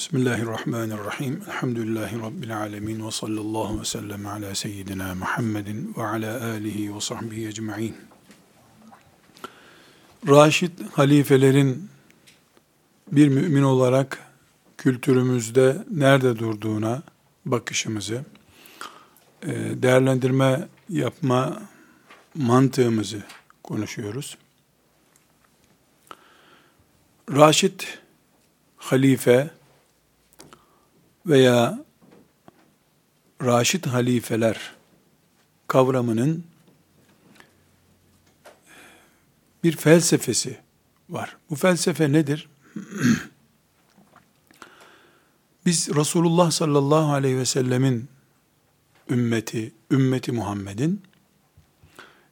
Bismillahirrahmanirrahim. Elhamdülillahi Rabbil alemin. Ve sallallahu ve sellem ala seyyidina Muhammedin ve ala alihi ve sahbihi ecma'in. Raşid halifelerin bir mümin olarak kültürümüzde nerede durduğuna bakışımızı, e, değerlendirme yapma mantığımızı konuşuyoruz. Raşid halife veya raşit halifeler kavramının bir felsefesi var. Bu felsefe nedir? Biz Resulullah sallallahu aleyhi ve sellemin ümmeti, ümmeti Muhammed'in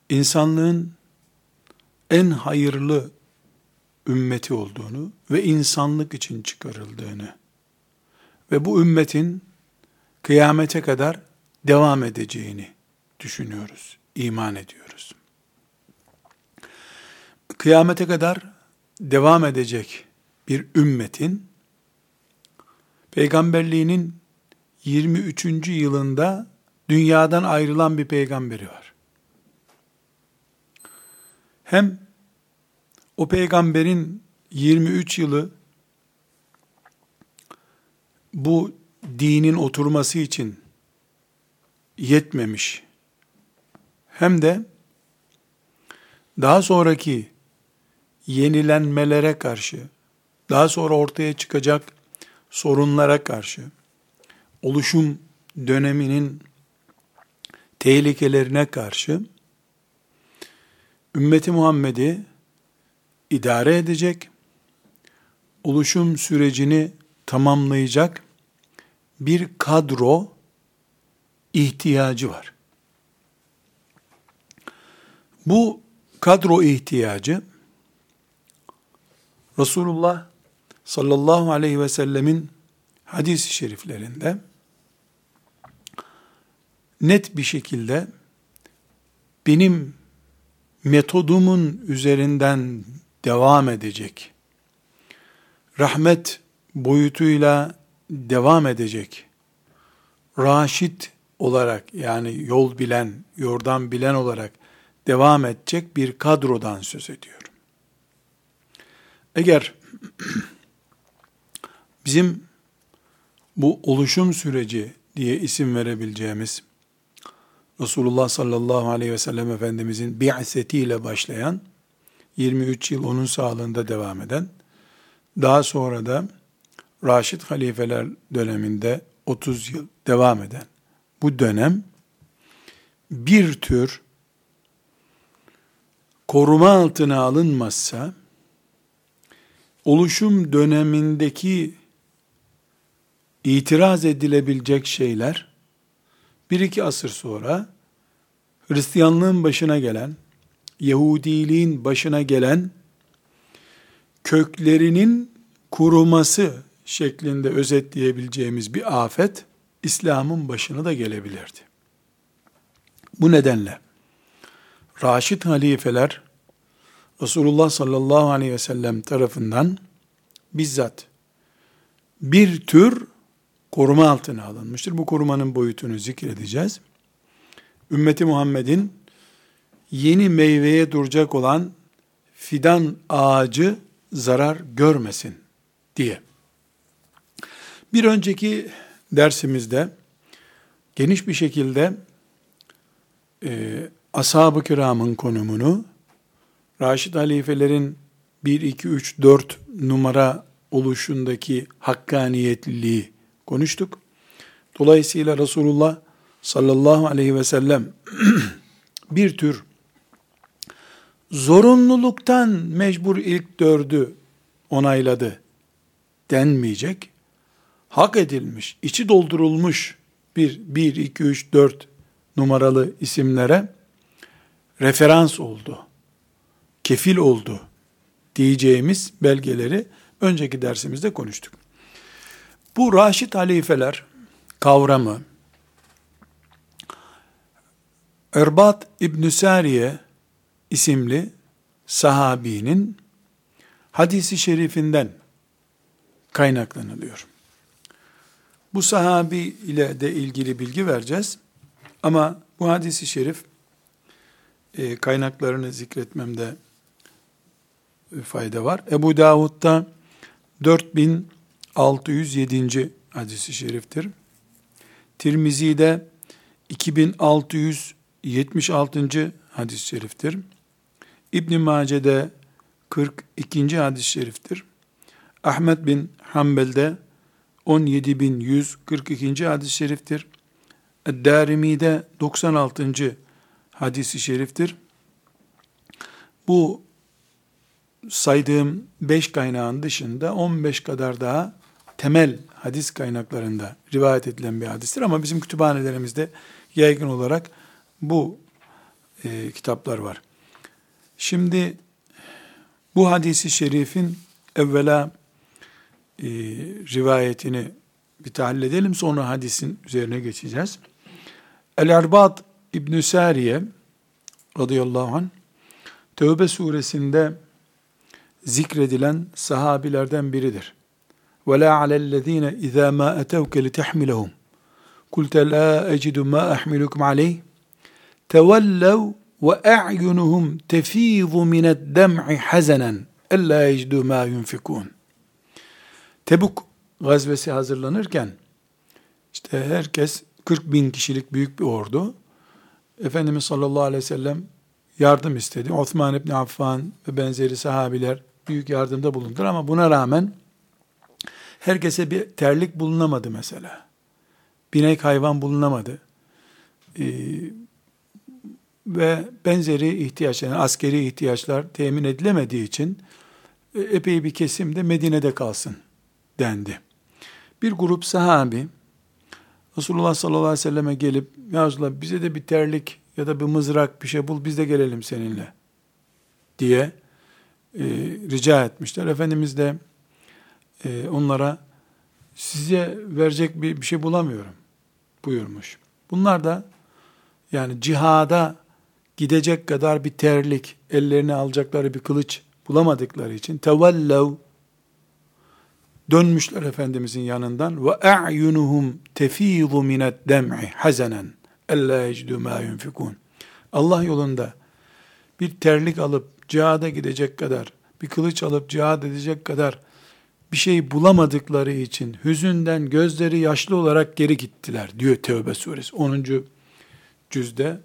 insanlığın en hayırlı ümmeti olduğunu ve insanlık için çıkarıldığını ve bu ümmetin kıyamete kadar devam edeceğini düşünüyoruz, iman ediyoruz. Kıyamete kadar devam edecek bir ümmetin peygamberliğinin 23. yılında dünyadan ayrılan bir peygamberi var. Hem o peygamberin 23 yılı bu dinin oturması için yetmemiş. Hem de daha sonraki yenilenmelere karşı, daha sonra ortaya çıkacak sorunlara karşı, oluşum döneminin tehlikelerine karşı ümmeti Muhammed'i idare edecek, oluşum sürecini tamamlayacak bir kadro ihtiyacı var. Bu kadro ihtiyacı Resulullah sallallahu aleyhi ve sellemin hadis-i şeriflerinde net bir şekilde benim metodumun üzerinden devam edecek, rahmet boyutuyla devam edecek, raşit olarak yani yol bilen, yordan bilen olarak devam edecek bir kadrodan söz ediyorum. Eğer bizim bu oluşum süreci diye isim verebileceğimiz Resulullah sallallahu aleyhi ve sellem Efendimizin bi'setiyle başlayan 23 yıl onun sağlığında devam eden daha sonra da Raşid halifeler döneminde 30 yıl devam eden bu dönem bir tür koruma altına alınmazsa oluşum dönemindeki itiraz edilebilecek şeyler bir iki asır sonra Hristiyanlığın başına gelen, Yahudiliğin başına gelen köklerinin kuruması şeklinde özetleyebileceğimiz bir afet İslam'ın başına da gelebilirdi. Bu nedenle Raşid halifeler Resulullah sallallahu aleyhi ve sellem tarafından bizzat bir tür koruma altına alınmıştır. Bu korumanın boyutunu zikredeceğiz. Ümmeti Muhammed'in yeni meyveye duracak olan fidan ağacı zarar görmesin diye. Bir önceki dersimizde geniş bir şekilde e, ashab-ı kiramın konumunu, Raşid halifelerin 1, 2, 3, 4 numara oluşundaki hakkaniyetliliği konuştuk. Dolayısıyla Resulullah sallallahu aleyhi ve sellem bir tür zorunluluktan mecbur ilk dördü onayladı denmeyecek hak edilmiş, içi doldurulmuş bir 1, 2, 3, 4 numaralı isimlere referans oldu, kefil oldu diyeceğimiz belgeleri önceki dersimizde konuştuk. Bu Raşid halifeler kavramı Erbat İbn Sariye isimli sahabinin hadisi şerifinden kaynaklanılıyor. Bu sahabi ile de ilgili bilgi vereceğiz. Ama bu hadisi şerif e, kaynaklarını zikretmemde fayda var. Ebu Davud'da 4607. hadisi şeriftir. Tirmizi'de 2676. hadis-i şeriftir. İbn Mace'de 42. hadis-i şeriftir. Ahmet bin Hanbel'de 17142. hadis-i şeriftir. Darimi'de 96. hadisi şeriftir. Bu saydığım 5 kaynağın dışında 15 kadar daha temel hadis kaynaklarında rivayet edilen bir hadistir ama bizim kütüphanelerimizde yaygın olarak bu e, kitaplar var. Şimdi bu hadisi şerifin evvela e, rivayetini bir tahlil edelim sonra hadisin üzerine geçeceğiz. El-Erbad İbn-i Sariye radıyallahu anh Tevbe suresinde zikredilen sahabilerden biridir. وَلَا عَلَى الَّذ۪ينَ اِذَا مَا اَتَوْكَ لِتَحْمِلَهُمْ قُلْتَ لَا اَجِدُ مَا اَحْمِلُكُمْ عَلَيْهِ تَوَلَّوْا وَاَعْيُنُهُمْ تَف۪يضُ مِنَ الدَّمْعِ حَزَنًا اَلَّا يَجْدُوا مَا يُنْفِقُونَ Tebuk gazvesi hazırlanırken işte herkes 40 bin kişilik büyük bir ordu Efendimiz sallallahu aleyhi ve sellem yardım istedi. Osman İbni Affan ve benzeri sahabiler büyük yardımda bulundular ama buna rağmen herkese bir terlik bulunamadı mesela. Binek hayvan bulunamadı. Ee, ve benzeri ihtiyaçlar, yani askeri ihtiyaçlar temin edilemediği için e, epey bir kesim de Medine'de kalsın dendi. Bir grup sahabi Resulullah sallallahu aleyhi ve selleme gelip ya Resulullah bize de bir terlik ya da bir mızrak bir şey bul biz de gelelim seninle diye e, rica etmişler. Efendimiz de e, onlara size verecek bir, bir şey bulamıyorum buyurmuş. Bunlar da yani cihada gidecek kadar bir terlik, ellerine alacakları bir kılıç bulamadıkları için tevellev dönmüşler Efendimizin yanından ve a'yunuhum tefizu minet dem'i hazanen ella yecdu ma yunfikun. Allah yolunda bir terlik alıp cihada gidecek kadar, bir kılıç alıp cihad edecek kadar bir şey bulamadıkları için hüzünden gözleri yaşlı olarak geri gittiler diyor Tevbe suresi 10. cüzde.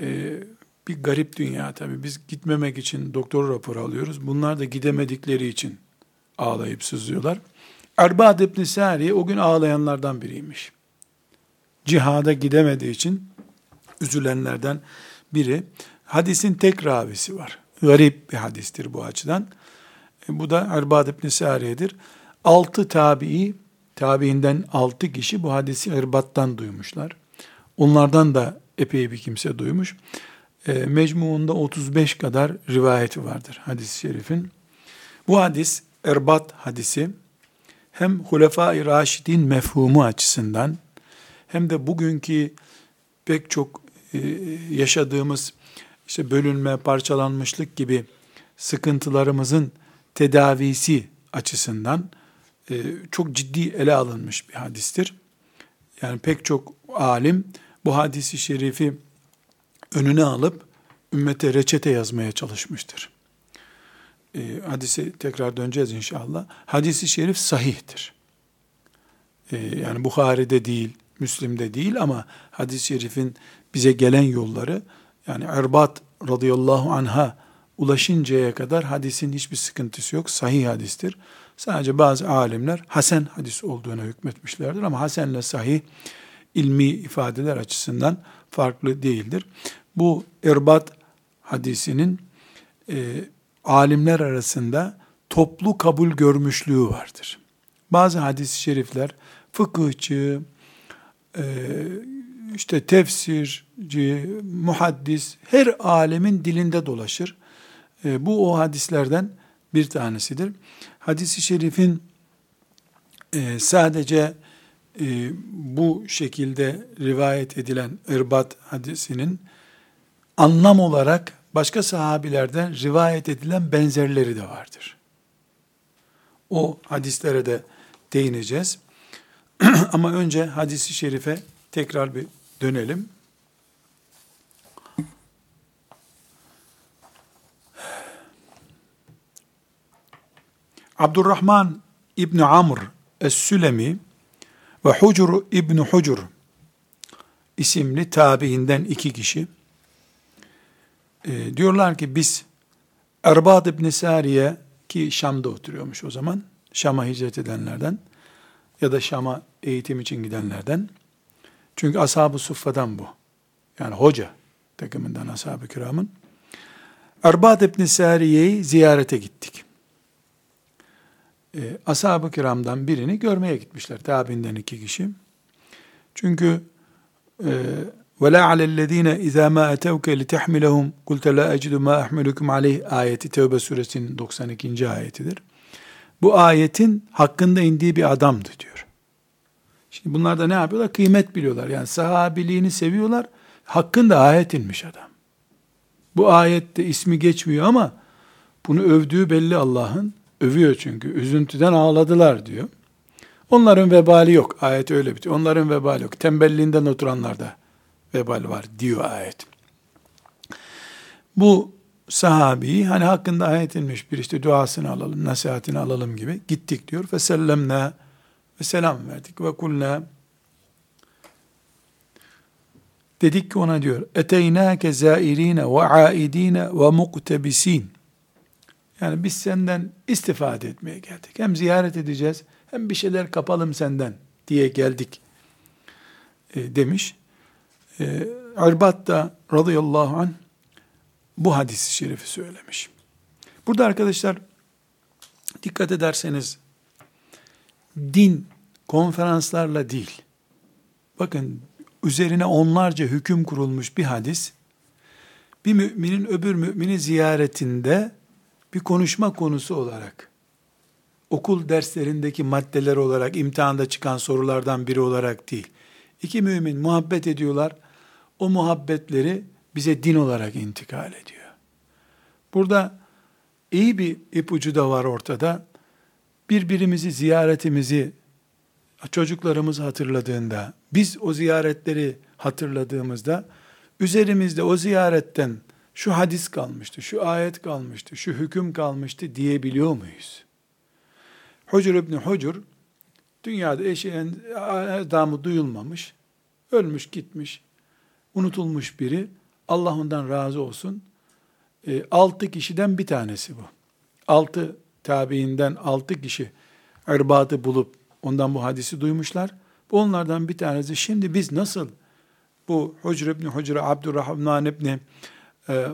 Ee, bir garip dünya tabi. Biz gitmemek için doktor raporu alıyoruz. Bunlar da gidemedikleri için ağlayıp sızlıyorlar. Erbad İbni Sari o gün ağlayanlardan biriymiş. Cihada gidemediği için üzülenlerden biri. Hadisin tek ravisi var. Garip bir hadistir bu açıdan. E, bu da Erbad İbni Sariye'dir. Altı tabii, tabiinden altı kişi bu hadisi Erbat'tan duymuşlar. Onlardan da epey bir kimse duymuş. E, mecmuunda 35 kadar rivayeti vardır hadis-i şerifin. Bu hadis, Erbat hadisi, hem Hulefai Raşidin mefhumu açısından hem de bugünkü pek çok e, yaşadığımız işte bölünme, parçalanmışlık gibi sıkıntılarımızın tedavisi açısından e, çok ciddi ele alınmış bir hadistir. Yani pek çok alim bu hadisi şerifi önüne alıp ümmete reçete yazmaya çalışmıştır e, hadise tekrar döneceğiz inşallah. Hadisi şerif sahihtir. E, yani Bukhari'de değil, Müslim'de değil ama hadis-i şerifin bize gelen yolları yani Erbat radıyallahu anha ulaşıncaya kadar hadisin hiçbir sıkıntısı yok. Sahih hadistir. Sadece bazı alimler hasen hadis olduğuna hükmetmişlerdir ama hasenle sahih ilmi ifadeler açısından farklı değildir. Bu Erbat hadisinin e, alimler arasında toplu kabul görmüşlüğü vardır. Bazı hadis-i şerifler fıkıhçı, e, işte tefsirci, muhaddis, her alemin dilinde dolaşır. E, bu o hadislerden bir tanesidir. Hadis-i şerifin e, sadece bu şekilde rivayet edilen irbat hadisinin anlam olarak başka sahabilerden rivayet edilen benzerleri de vardır. O hadislere de değineceğiz. Ama önce hadisi şerife tekrar bir dönelim. Abdurrahman İbni Amr Es-Sülemi ve Hucur İbni Hucur isimli tabiinden iki kişi e, diyorlar ki biz Erbad İbni Sariye ki Şam'da oturuyormuş o zaman Şam'a hicret edenlerden ya da Şam'a eğitim için gidenlerden çünkü ashab-ı suffadan bu yani hoca takımından ashab-ı kiramın Erbad İbni Sariye'yi ziyarete gittik e, ashab-ı kiramdan birini görmeye gitmişler. Tabinden iki kişi. Çünkü ve la alellezine izâ mâ etevke litehmilehum kulte la ecidu mâ ahmelukum aleyh ayeti Tevbe suresinin 92. ayetidir. Bu ayetin hakkında indiği bir adamdı diyor. Şimdi bunlar da ne yapıyorlar? Kıymet biliyorlar. Yani sahabiliğini seviyorlar. Hakkında ayet inmiş adam. Bu ayette ismi geçmiyor ama bunu övdüğü belli Allah'ın. Övüyor çünkü. Üzüntüden ağladılar diyor. Onların vebali yok. Ayet öyle bitiyor. Onların vebali yok. Tembelliğinden oturanlarda vebal var diyor ayet. Bu sahabi hani hakkında ayet inmiş bir işte duasını alalım, nasihatini alalım gibi gittik diyor. Ve sellemne ve selam verdik ve kulna dedik ki ona diyor eteynâke zâirîne ve âidîne ve muktebisin yani biz senden istifade etmeye geldik. Hem ziyaret edeceğiz hem bir şeyler kapalım senden diye geldik e, demiş. E, Arbat da radıyallahu anh bu hadisi şerifi söylemiş. Burada arkadaşlar dikkat ederseniz din konferanslarla değil. Bakın üzerine onlarca hüküm kurulmuş bir hadis bir müminin öbür mümini ziyaretinde bir konuşma konusu olarak, okul derslerindeki maddeler olarak, imtihanda çıkan sorulardan biri olarak değil. İki mümin muhabbet ediyorlar. O muhabbetleri bize din olarak intikal ediyor. Burada iyi bir ipucu da var ortada. Birbirimizi ziyaretimizi çocuklarımız hatırladığında, biz o ziyaretleri hatırladığımızda üzerimizde o ziyaretten şu hadis kalmıştı, şu ayet kalmıştı, şu hüküm kalmıştı diyebiliyor muyuz? Hucur İbni Hucur, dünyada eşeğin adamı duyulmamış, ölmüş gitmiş, unutulmuş biri, Allah ondan razı olsun, e, altı kişiden bir tanesi bu. Altı tabiinden altı kişi erbatı bulup ondan bu hadisi duymuşlar. Bu onlardan bir tanesi. Şimdi biz nasıl bu Hucr İbni Hucr'a Abdurrahman İbni e,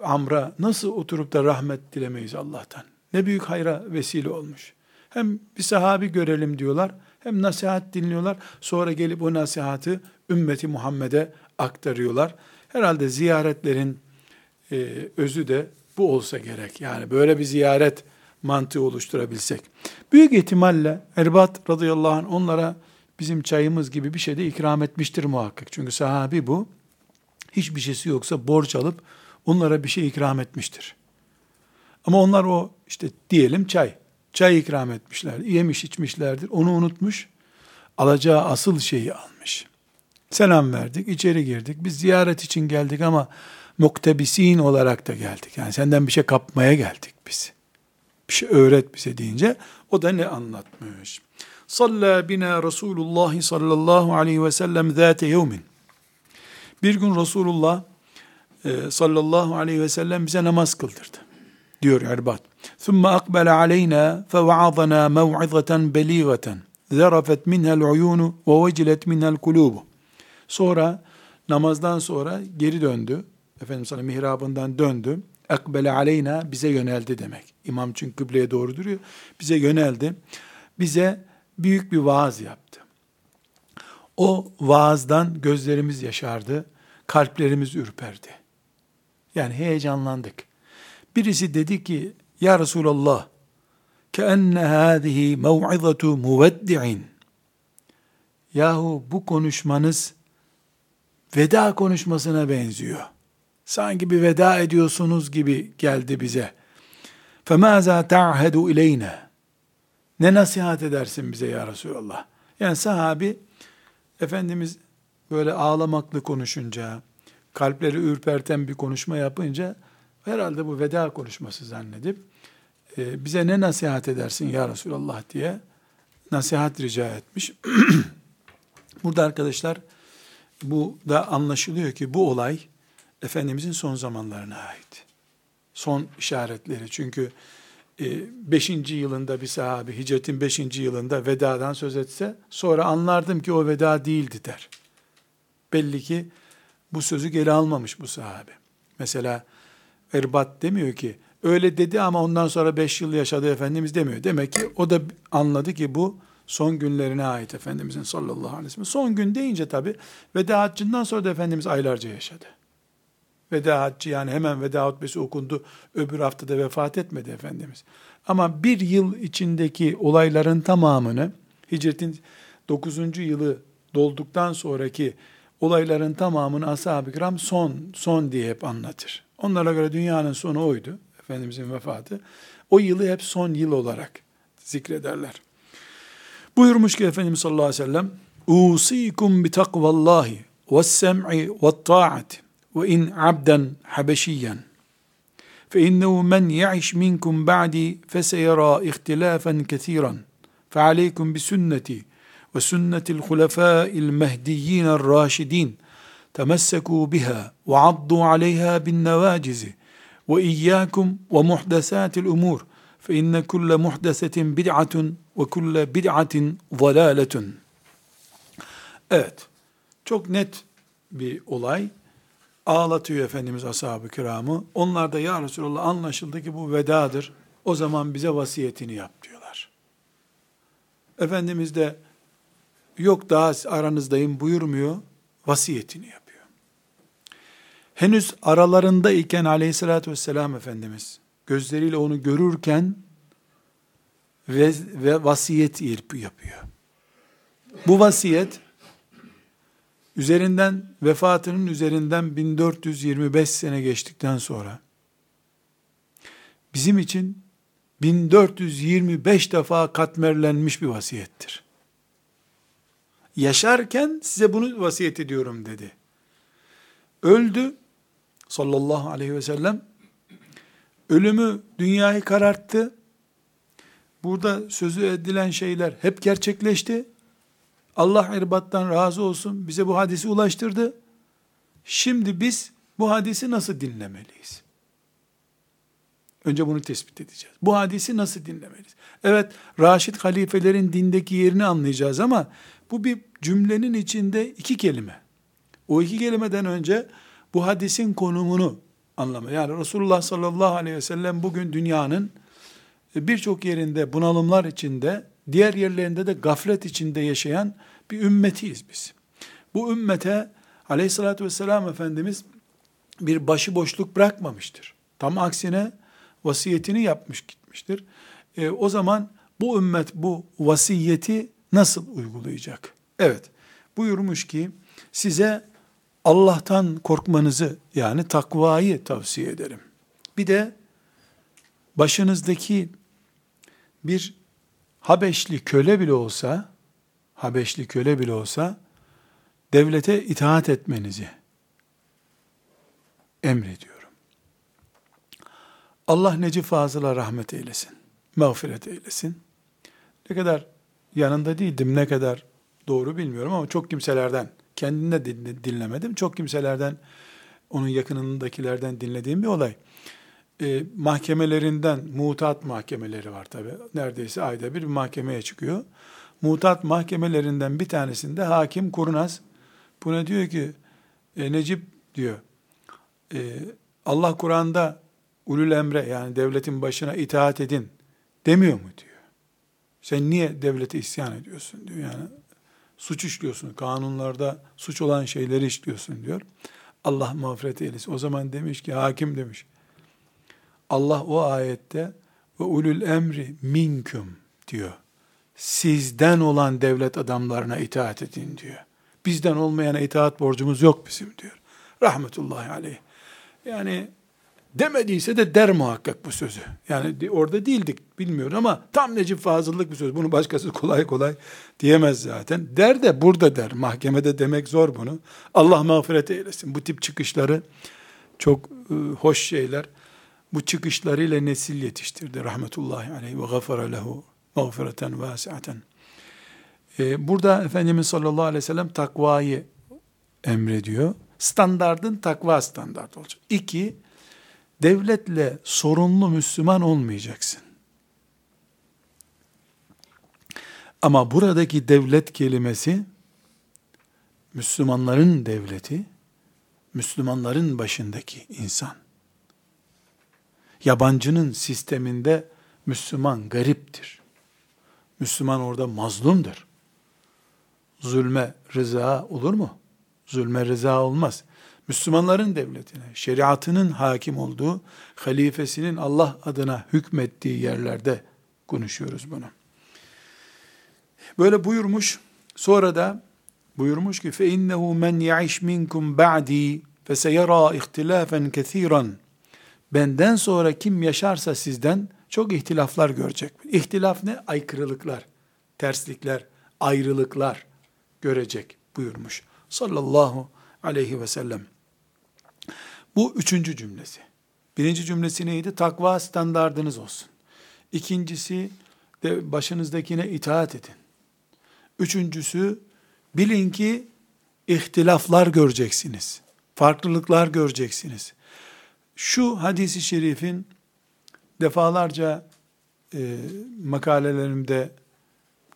Amr'a nasıl oturup da rahmet dilemeyiz Allah'tan? Ne büyük hayra vesile olmuş. Hem bir sahabi görelim diyorlar, hem nasihat dinliyorlar. Sonra gelip o nasihatı ümmeti Muhammed'e aktarıyorlar. Herhalde ziyaretlerin e, özü de bu olsa gerek. Yani böyle bir ziyaret mantığı oluşturabilsek. Büyük ihtimalle Erbat radıyallahu anh onlara bizim çayımız gibi bir şey de ikram etmiştir muhakkak. Çünkü sahabi bu hiçbir şeysi yoksa borç alıp onlara bir şey ikram etmiştir. Ama onlar o işte diyelim çay. Çay ikram etmişler. Yemiş içmişlerdir. Onu unutmuş. Alacağı asıl şeyi almış. Selam verdik. içeri girdik. Biz ziyaret için geldik ama muktebisin olarak da geldik. Yani senden bir şey kapmaya geldik biz. Bir şey öğret bize deyince o da ne anlatmış? Salla bina Resulullah sallallahu aleyhi ve sellem zâte yevmin. Bir gün Resulullah e, sallallahu aleyhi ve sellem bize namaz kıldırdı Diyor Erbat. ثُمَّ أَقْبَلَ عَلَيْنَا فَوَعَظَنَا مَوْعِظَةً بَلِيغَةً ذَرَفَتْ مِنْهَا الْعُيُونُ وَوَجِلَتْ مِنْهَا الْقُلُوبُ Sonra namazdan sonra geri döndü. Efendimiz sana mihrabından döndü. Ekbele aleyna bize yöneldi demek. İmam çünkü kıbleye doğru duruyor. Bize yöneldi. Bize büyük bir vaaz yaptı. O vaazdan gözlerimiz yaşardı, kalplerimiz ürperdi. Yani heyecanlandık. Birisi dedi ki, Ya Resulallah, keenne hâzihi mev'izatu muveddi'in. Yahu bu konuşmanız veda konuşmasına benziyor. Sanki bir veda ediyorsunuz gibi geldi bize. فَمَاذَا تَعْهَدُ اِلَيْنَا Ne nasihat edersin bize ya Resulallah? Yani sahabi Efendimiz böyle ağlamaklı konuşunca, kalpleri ürperten bir konuşma yapınca herhalde bu veda konuşması zannedip e, bize ne nasihat edersin ya Resulallah diye nasihat rica etmiş. Burada arkadaşlar bu da anlaşılıyor ki bu olay Efendimizin son zamanlarına ait. Son işaretleri. Çünkü 5. E, yılında bir sahabi hicretin 5. yılında vedadan söz etse sonra anlardım ki o veda değildi der. Belli ki bu sözü geri almamış bu sahabe. Mesela Erbat demiyor ki öyle dedi ama ondan sonra 5 yıl yaşadı Efendimiz demiyor. Demek ki o da anladı ki bu son günlerine ait Efendimizin sallallahu aleyhi ve sellem. Son gün deyince tabi veda haccından sonra da Efendimiz aylarca yaşadı. Veda haccı yani hemen veda hutbesi okundu. Öbür haftada vefat etmedi Efendimiz. Ama bir yıl içindeki olayların tamamını hicretin 9. yılı dolduktan sonraki olayların tamamını ashab-ı kiram son, son diye hep anlatır. Onlara göre dünyanın sonu oydu. Efendimizin vefatı. O yılı hep son yıl olarak zikrederler. Buyurmuş ki Efendimiz sallallahu aleyhi ve sellem Usikum bi takvallahi ve sem'i ve ta'ati ve in abden habeşiyen fe innehu men ya'iş minkum ba'di feseyara ihtilafen kethiran fe aleykum bi sünneti ve sünnetil hulefâil mehdiyyin raşidin temessekû biha ve addu aleyha bin nevacizi ve iyyakum ve muhdesâtil umur fe inne kulle muhdesetin bid'atun ve kulle bid'atin zalâletun. Evet, çok net bir olay. Ağlatıyor Efendimiz ashab-ı kiramı. Onlar da ya Resulallah anlaşıldı ki bu vedadır. O zaman bize vasiyetini yap diyorlar. Efendimiz de yok daha aranızdayım buyurmuyor. Vasiyetini yap. Henüz aralarında iken aleyhissalatü vesselam Efendimiz gözleriyle onu görürken ve, ve vasiyet yapıyor. Bu vasiyet üzerinden vefatının üzerinden 1425 sene geçtikten sonra bizim için 1425 defa katmerlenmiş bir vasiyettir. Yaşarken size bunu vasiyet ediyorum dedi. Öldü sallallahu aleyhi ve sellem. Ölümü dünyayı kararttı. Burada sözü edilen şeyler hep gerçekleşti. Allah irbattan razı olsun bize bu hadisi ulaştırdı. Şimdi biz bu hadisi nasıl dinlemeliyiz? Önce bunu tespit edeceğiz. Bu hadisi nasıl dinlemeliyiz? Evet, Raşid halifelerin dindeki yerini anlayacağız ama bu bir cümlenin içinde iki kelime. O iki kelimeden önce bu hadisin konumunu anlama. Yani Resulullah sallallahu aleyhi ve sellem bugün dünyanın birçok yerinde bunalımlar içinde, diğer yerlerinde de gaflet içinde yaşayan bir ümmetiyiz biz. Bu ümmete aleyhissalatü vesselam Efendimiz bir başıboşluk bırakmamıştır. Tam aksine vasiyetini yapmış gitmiştir. E, o zaman bu ümmet bu vasiyeti nasıl uygulayacak? Evet, buyurmuş ki size Allah'tan korkmanızı yani takvayı tavsiye ederim. Bir de başınızdaki bir Habeşli köle bile olsa, Habeşli köle bile olsa devlete itaat etmenizi emrediyorum. Allah Necip Fazıl'a rahmet eylesin, mağfiret eylesin. Ne kadar yanında değildim, ne kadar doğru bilmiyorum ama çok kimselerden, kendine dinlemedim, çok kimselerden, onun yakınındakilerden dinlediğim bir olay e, mahkemelerinden, mutat mahkemeleri var tabi. Neredeyse ayda bir mahkemeye çıkıyor. Mutat mahkemelerinden bir tanesinde hakim kurnaz buna diyor ki e, Necip diyor e, Allah Kur'an'da ulul emre yani devletin başına itaat edin demiyor mu diyor. Sen niye devlete isyan ediyorsun diyor yani. Suç işliyorsun. Kanunlarda suç olan şeyleri işliyorsun diyor. Allah mağfiret eylesin. O zaman demiş ki hakim demiş. Allah o ayette ve ulul emri minküm diyor. Sizden olan devlet adamlarına itaat edin diyor. Bizden olmayana itaat borcumuz yok bizim diyor. Rahmetullahi aleyh. Yani Demediyse de der muhakkak bu sözü. Yani orada değildik bilmiyorum ama tam Necip Fazıl'lık bir söz. Bunu başkası kolay kolay diyemez zaten. Der de burada der. Mahkemede demek zor bunu. Allah mağfiret eylesin. Bu tip çıkışları çok e, hoş şeyler. Bu çıkışlarıyla nesil yetiştirdi. Rahmetullahi aleyhi ve gafara lehu mağfireten vasiaten. E, burada Efendimiz sallallahu aleyhi ve sellem takvayı emrediyor. Standardın takva standart olacak. İki, devletle sorunlu Müslüman olmayacaksın. Ama buradaki devlet kelimesi Müslümanların devleti, Müslümanların başındaki insan. Yabancının sisteminde Müslüman gariptir. Müslüman orada mazlumdur. Zulme rıza olur mu? Zulme rıza olmaz. Müslümanların devletine, şeriatının hakim olduğu, halifesinin Allah adına hükmettiği yerlerde konuşuyoruz bunu. Böyle buyurmuş. Sonra da buyurmuş ki فَاِنَّهُ مَنْ يَعِشْ مِنْكُمْ بَعْدِي فَسَيَرَى اِخْتِلَافًا كَثِيرًا Benden sonra kim yaşarsa sizden çok ihtilaflar görecek. İhtilaf ne? Aykırılıklar, terslikler, ayrılıklar görecek buyurmuş. Sallallahu aleyhi ve sellem. Bu üçüncü cümlesi. Birinci cümlesi neydi? Takva standardınız olsun. İkincisi de başınızdakine itaat edin. Üçüncüsü bilin ki ihtilaflar göreceksiniz. Farklılıklar göreceksiniz. Şu hadisi şerifin defalarca e, makalelerimde,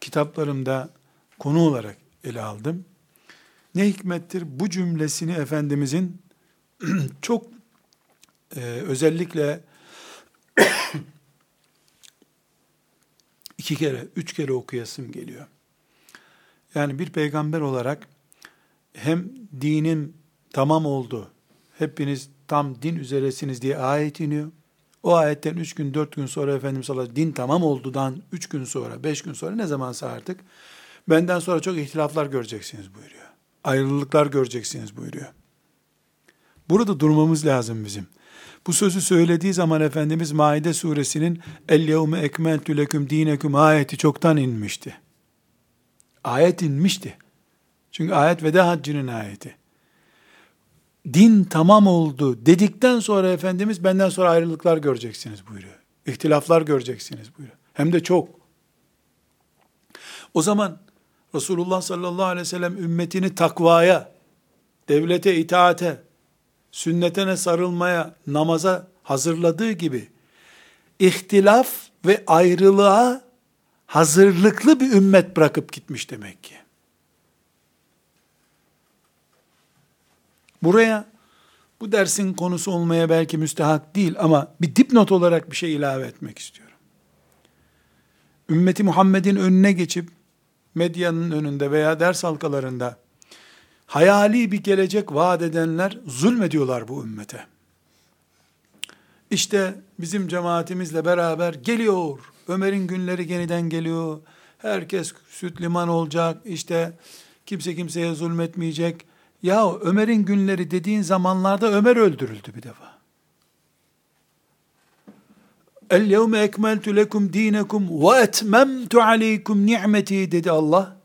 kitaplarımda konu olarak ele aldım. Ne hikmettir bu cümlesini Efendimizin çok e, özellikle iki kere, üç kere okuyasım geliyor. Yani bir peygamber olarak hem dinin tamam oldu, hepiniz tam din üzeresiniz diye ayet iniyor. O ayetten üç gün, dört gün sonra Efendimiz sallallahu din tamam oldudan üç gün sonra, beş gün sonra ne zamansa artık benden sonra çok ihtilaflar göreceksiniz buyuruyor. Ayrılıklar göreceksiniz buyuruyor. Burada durmamız lazım bizim. Bu sözü söylediği zaman Efendimiz Maide suresinin El yevme ekmeltü leküm dineküm ayeti çoktan inmişti. Ayet inmişti. Çünkü ayet veda haccının ayeti. Din tamam oldu dedikten sonra Efendimiz benden sonra ayrılıklar göreceksiniz buyuruyor. İhtilaflar göreceksiniz buyuruyor. Hem de çok. O zaman Resulullah sallallahu aleyhi ve sellem ümmetini takvaya, devlete itaate, sünnetine sarılmaya, namaza hazırladığı gibi ihtilaf ve ayrılığa hazırlıklı bir ümmet bırakıp gitmiş demek ki. Buraya bu dersin konusu olmaya belki müstehak değil ama bir dipnot olarak bir şey ilave etmek istiyorum. Ümmeti Muhammed'in önüne geçip medyanın önünde veya ders halkalarında hayali bir gelecek vaat edenler zulmediyorlar bu ümmete. İşte bizim cemaatimizle beraber geliyor. Ömer'in günleri yeniden geliyor. Herkes süt liman olacak. İşte kimse kimseye zulmetmeyecek. Ya Ömer'in günleri dediğin zamanlarda Ömer öldürüldü bir defa. El yevme ekmeltu lekum dinekum ve etmemtu aleykum ni'meti dedi Allah.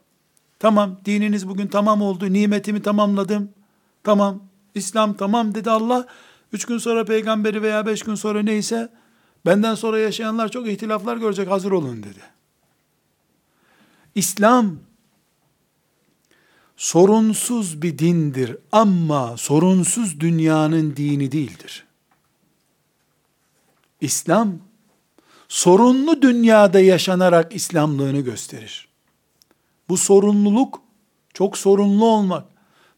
Tamam dininiz bugün tamam oldu. Nimetimi tamamladım. Tamam. İslam tamam dedi Allah. Üç gün sonra peygamberi veya beş gün sonra neyse benden sonra yaşayanlar çok ihtilaflar görecek hazır olun dedi. İslam sorunsuz bir dindir ama sorunsuz dünyanın dini değildir. İslam sorunlu dünyada yaşanarak İslamlığını gösterir. Bu sorumluluk çok sorunlu olmak,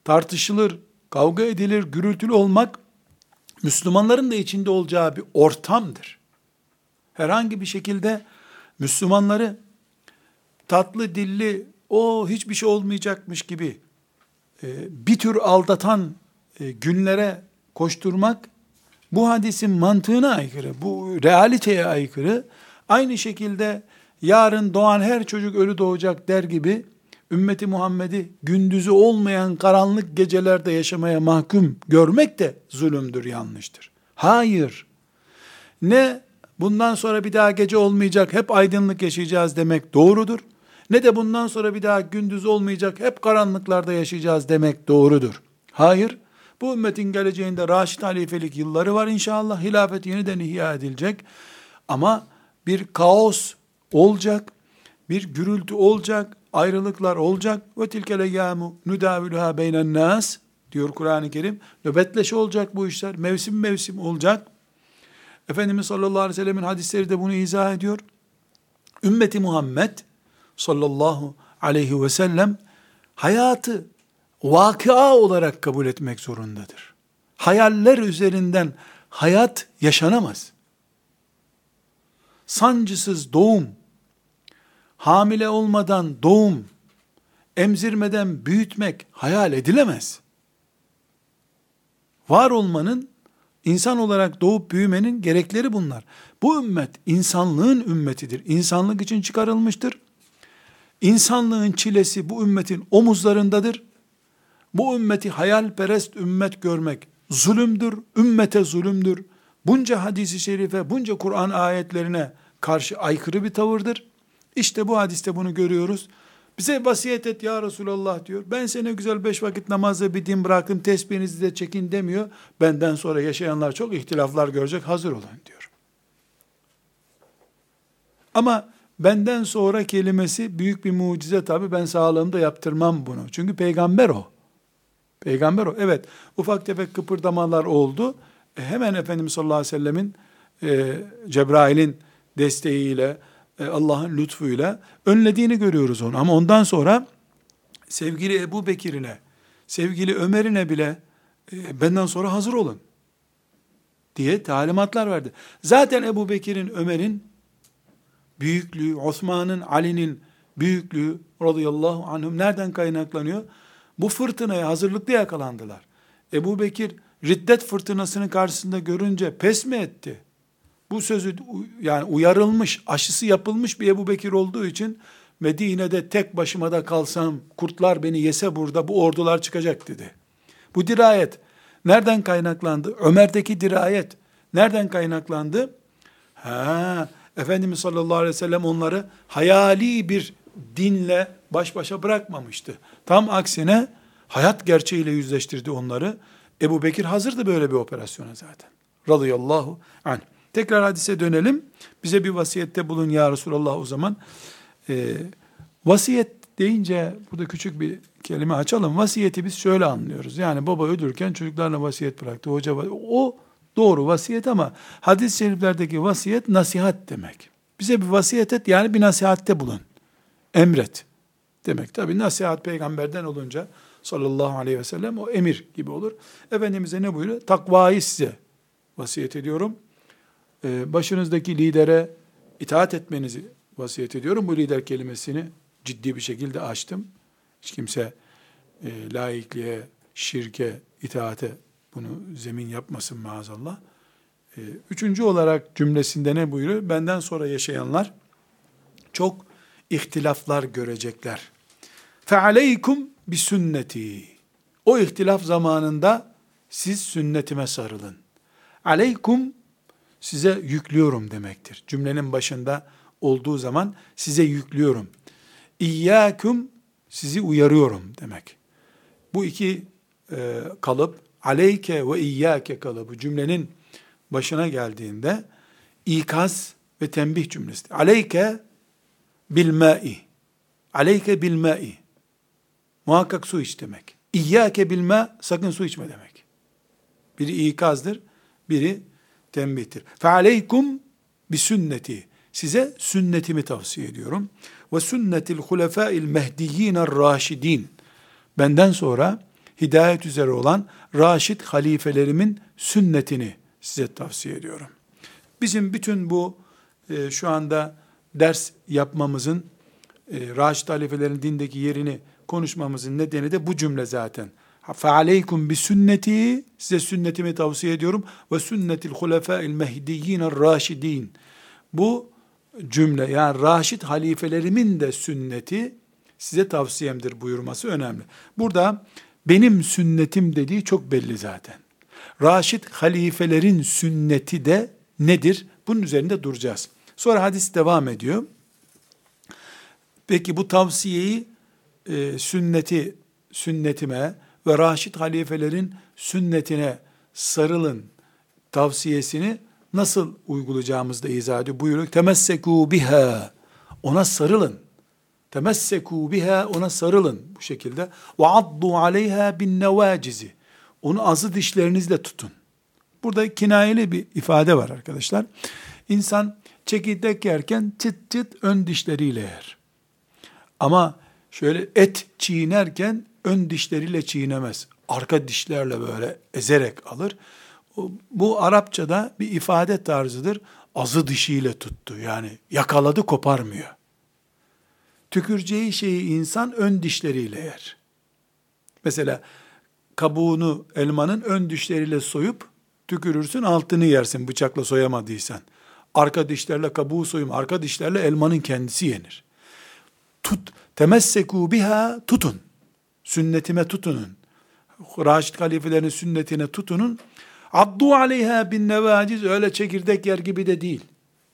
tartışılır, kavga edilir, gürültülü olmak Müslümanların da içinde olacağı bir ortamdır. Herhangi bir şekilde Müslümanları tatlı dilli, o hiçbir şey olmayacakmış gibi e, bir tür aldatan e, günlere koşturmak bu hadisin mantığına aykırı, bu realiteye aykırı. Aynı şekilde yarın doğan her çocuk ölü doğacak der gibi ümmeti Muhammed'i gündüzü olmayan karanlık gecelerde yaşamaya mahkum görmek de zulümdür, yanlıştır. Hayır. ne bundan sonra bir daha gece olmayacak, hep aydınlık yaşayacağız demek doğrudur. Ne de bundan sonra bir daha gündüz olmayacak, hep karanlıklarda yaşayacağız demek doğrudur. Hayır, bu ümmetin geleceğinde Raşid halifelik yılları var inşallah. Hilafet yeniden ihya edilecek. Ama bir kaos olacak, bir gürültü olacak, ayrılıklar olacak. Ve tilkel eyyamu nudaviluha beynen nas diyor Kur'an-ı Kerim. Nöbetleşe olacak bu işler. Mevsim mevsim olacak. Efendimiz sallallahu aleyhi ve sellemin hadisleri de bunu izah ediyor. Ümmeti Muhammed sallallahu aleyhi ve sellem hayatı vakıa olarak kabul etmek zorundadır. Hayaller üzerinden hayat yaşanamaz. Sancısız doğum, hamile olmadan doğum, emzirmeden büyütmek hayal edilemez. Var olmanın, insan olarak doğup büyümenin gerekleri bunlar. Bu ümmet insanlığın ümmetidir. İnsanlık için çıkarılmıştır. İnsanlığın çilesi bu ümmetin omuzlarındadır. Bu ümmeti hayalperest ümmet görmek zulümdür, ümmete zulümdür. Bunca hadisi şerife, bunca Kur'an ayetlerine karşı aykırı bir tavırdır. İşte bu hadiste bunu görüyoruz. Bize vasiyet et ya Resulallah diyor. Ben seni güzel beş vakit namazı bir din bıraktım, tesbihinizi de çekin demiyor. Benden sonra yaşayanlar çok ihtilaflar görecek, hazır olun diyor. Ama benden sonra kelimesi büyük bir mucize tabi. Ben sağlığımda yaptırmam bunu. Çünkü peygamber o. Peygamber o. Evet ufak tefek kıpırdamalar oldu. E, hemen Efendimiz sallallahu aleyhi ve sellemin e, Cebrail'in desteğiyle Allah'ın lütfuyla önlediğini görüyoruz onu. Ama ondan sonra sevgili Ebu Bekir'ine, sevgili Ömer'ine bile e, benden sonra hazır olun diye talimatlar verdi. Zaten Ebu Bekir'in, Ömer'in büyüklüğü, Osman'ın, Ali'nin büyüklüğü radıyallahu anhum nereden kaynaklanıyor? Bu fırtınaya hazırlıklı yakalandılar. Ebu Bekir riddet fırtınasının karşısında görünce pes mi etti? Bu sözü yani uyarılmış, aşısı yapılmış bir Ebu Bekir olduğu için Medine'de tek başıma da kalsam, kurtlar beni yese burada bu ordular çıkacak dedi. Bu dirayet nereden kaynaklandı? Ömer'deki dirayet nereden kaynaklandı? Ha, Efendimiz sallallahu aleyhi ve sellem onları hayali bir dinle baş başa bırakmamıştı. Tam aksine hayat gerçeğiyle yüzleştirdi onları. Ebu Bekir hazırdı böyle bir operasyona zaten. Radıyallahu anh. Tekrar hadise dönelim. Bize bir vasiyette bulun ya Resulallah o zaman. Ee, vasiyet deyince burada küçük bir kelime açalım. Vasiyeti biz şöyle anlıyoruz. Yani baba ölürken çocuklarına vasiyet bıraktı. Hoca o doğru vasiyet ama hadis-i şeriflerdeki vasiyet nasihat demek. Bize bir vasiyet et yani bir nasihatte bulun. Emret demek. Tabi nasihat peygamberden olunca sallallahu aleyhi ve sellem o emir gibi olur. Efendimiz'e ne buyuruyor? Takvayı size vasiyet ediyorum. Ee, başınızdaki lidere itaat etmenizi vasiyet ediyorum. Bu lider kelimesini ciddi bir şekilde açtım. Hiç kimse e, laikliğe, şirke, itaate bunu zemin yapmasın maazallah. E, üçüncü olarak cümlesinde ne buyuruyor? Benden sonra yaşayanlar çok ihtilaflar görecekler. Bi sünneti. O ihtilaf zamanında siz sünnetime sarılın. Aleykum size yüklüyorum demektir. Cümlenin başında olduğu zaman size yüklüyorum. İyyâküm sizi uyarıyorum demek. Bu iki e, kalıp aleyke ve iyyâke kalıbı cümlenin başına geldiğinde ikaz ve tembih cümlesi. Aleyke bil ma'i. Aleyke bil ma'i. Muhakkak su iç demek. İyyâke bil ma sakın su içme demek. Biri ikazdır, biri tembihtir. Bi sünneti. Size sünnetimi tavsiye ediyorum. Ve sünnetil hulefâil mehdiyîner raşidin. Benden sonra hidayet üzere olan raşid halifelerimin sünnetini size tavsiye ediyorum. Bizim bütün bu e, şu anda ders yapmamızın, e, raşid halifelerin dindeki yerini konuşmamızın nedeni de bu cümle zaten. فَعَلَيْكُمْ sünneti Size sünnetimi tavsiye ediyorum. Ve sünnetil hulefâil mehdiyyin raşidin. Bu cümle yani raşid halifelerimin de sünneti size tavsiyemdir buyurması önemli. Burada benim sünnetim dediği çok belli zaten. Raşid halifelerin sünneti de nedir? Bunun üzerinde duracağız. Sonra hadis devam ediyor. Peki bu tavsiyeyi e, sünneti sünnetime ve Raşid halifelerin sünnetine sarılın tavsiyesini nasıl uygulayacağımızı da izah ediyor. Buyuruyor. Temessekû biha. Ona sarılın. Temessekû biha. Ona sarılın bu şekilde. Ve addu aleyha bin nevacizi. Onu azı dişlerinizle tutun. Burada kinayeli bir ifade var arkadaşlar. İnsan çekirdek yerken çıt çıt ön dişleriyle yer. Ama şöyle et çiğnerken ön dişleriyle çiğnemez. Arka dişlerle böyle ezerek alır. Bu Arapçada bir ifade tarzıdır. Azı dişiyle tuttu. Yani yakaladı koparmıyor. Tüküreceği şeyi insan ön dişleriyle yer. Mesela kabuğunu elmanın ön dişleriyle soyup tükürürsün altını yersin bıçakla soyamadıysan. Arka dişlerle kabuğu soyum, arka dişlerle elmanın kendisi yenir. Tut, temesseku biha tutun. Sünnetime tutunun. Raşid halifelerin sünnetine tutunun. Addu aleyha bin nevaciz öyle çekirdek yer gibi de değil.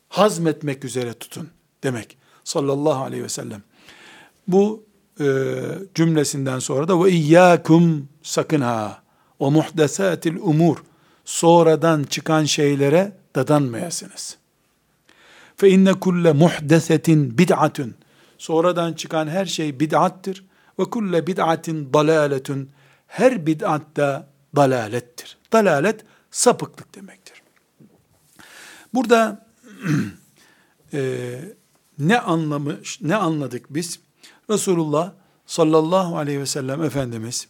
Hazmetmek üzere tutun demek. Sallallahu aleyhi ve sellem. Bu e, cümlesinden sonra da ve iyyakum sakın ha o muhdesatil umur sonradan çıkan şeylere dadanmayasınız. Fe inne kulle muhdesetin bid'atun sonradan çıkan her şey bid'attır ve kulle bid'atin dalaletun her bid'atta dalalettir. Dalalet sapıklık demektir. Burada e, ne anlamış, ne anladık biz? Resulullah sallallahu aleyhi ve sellem Efendimiz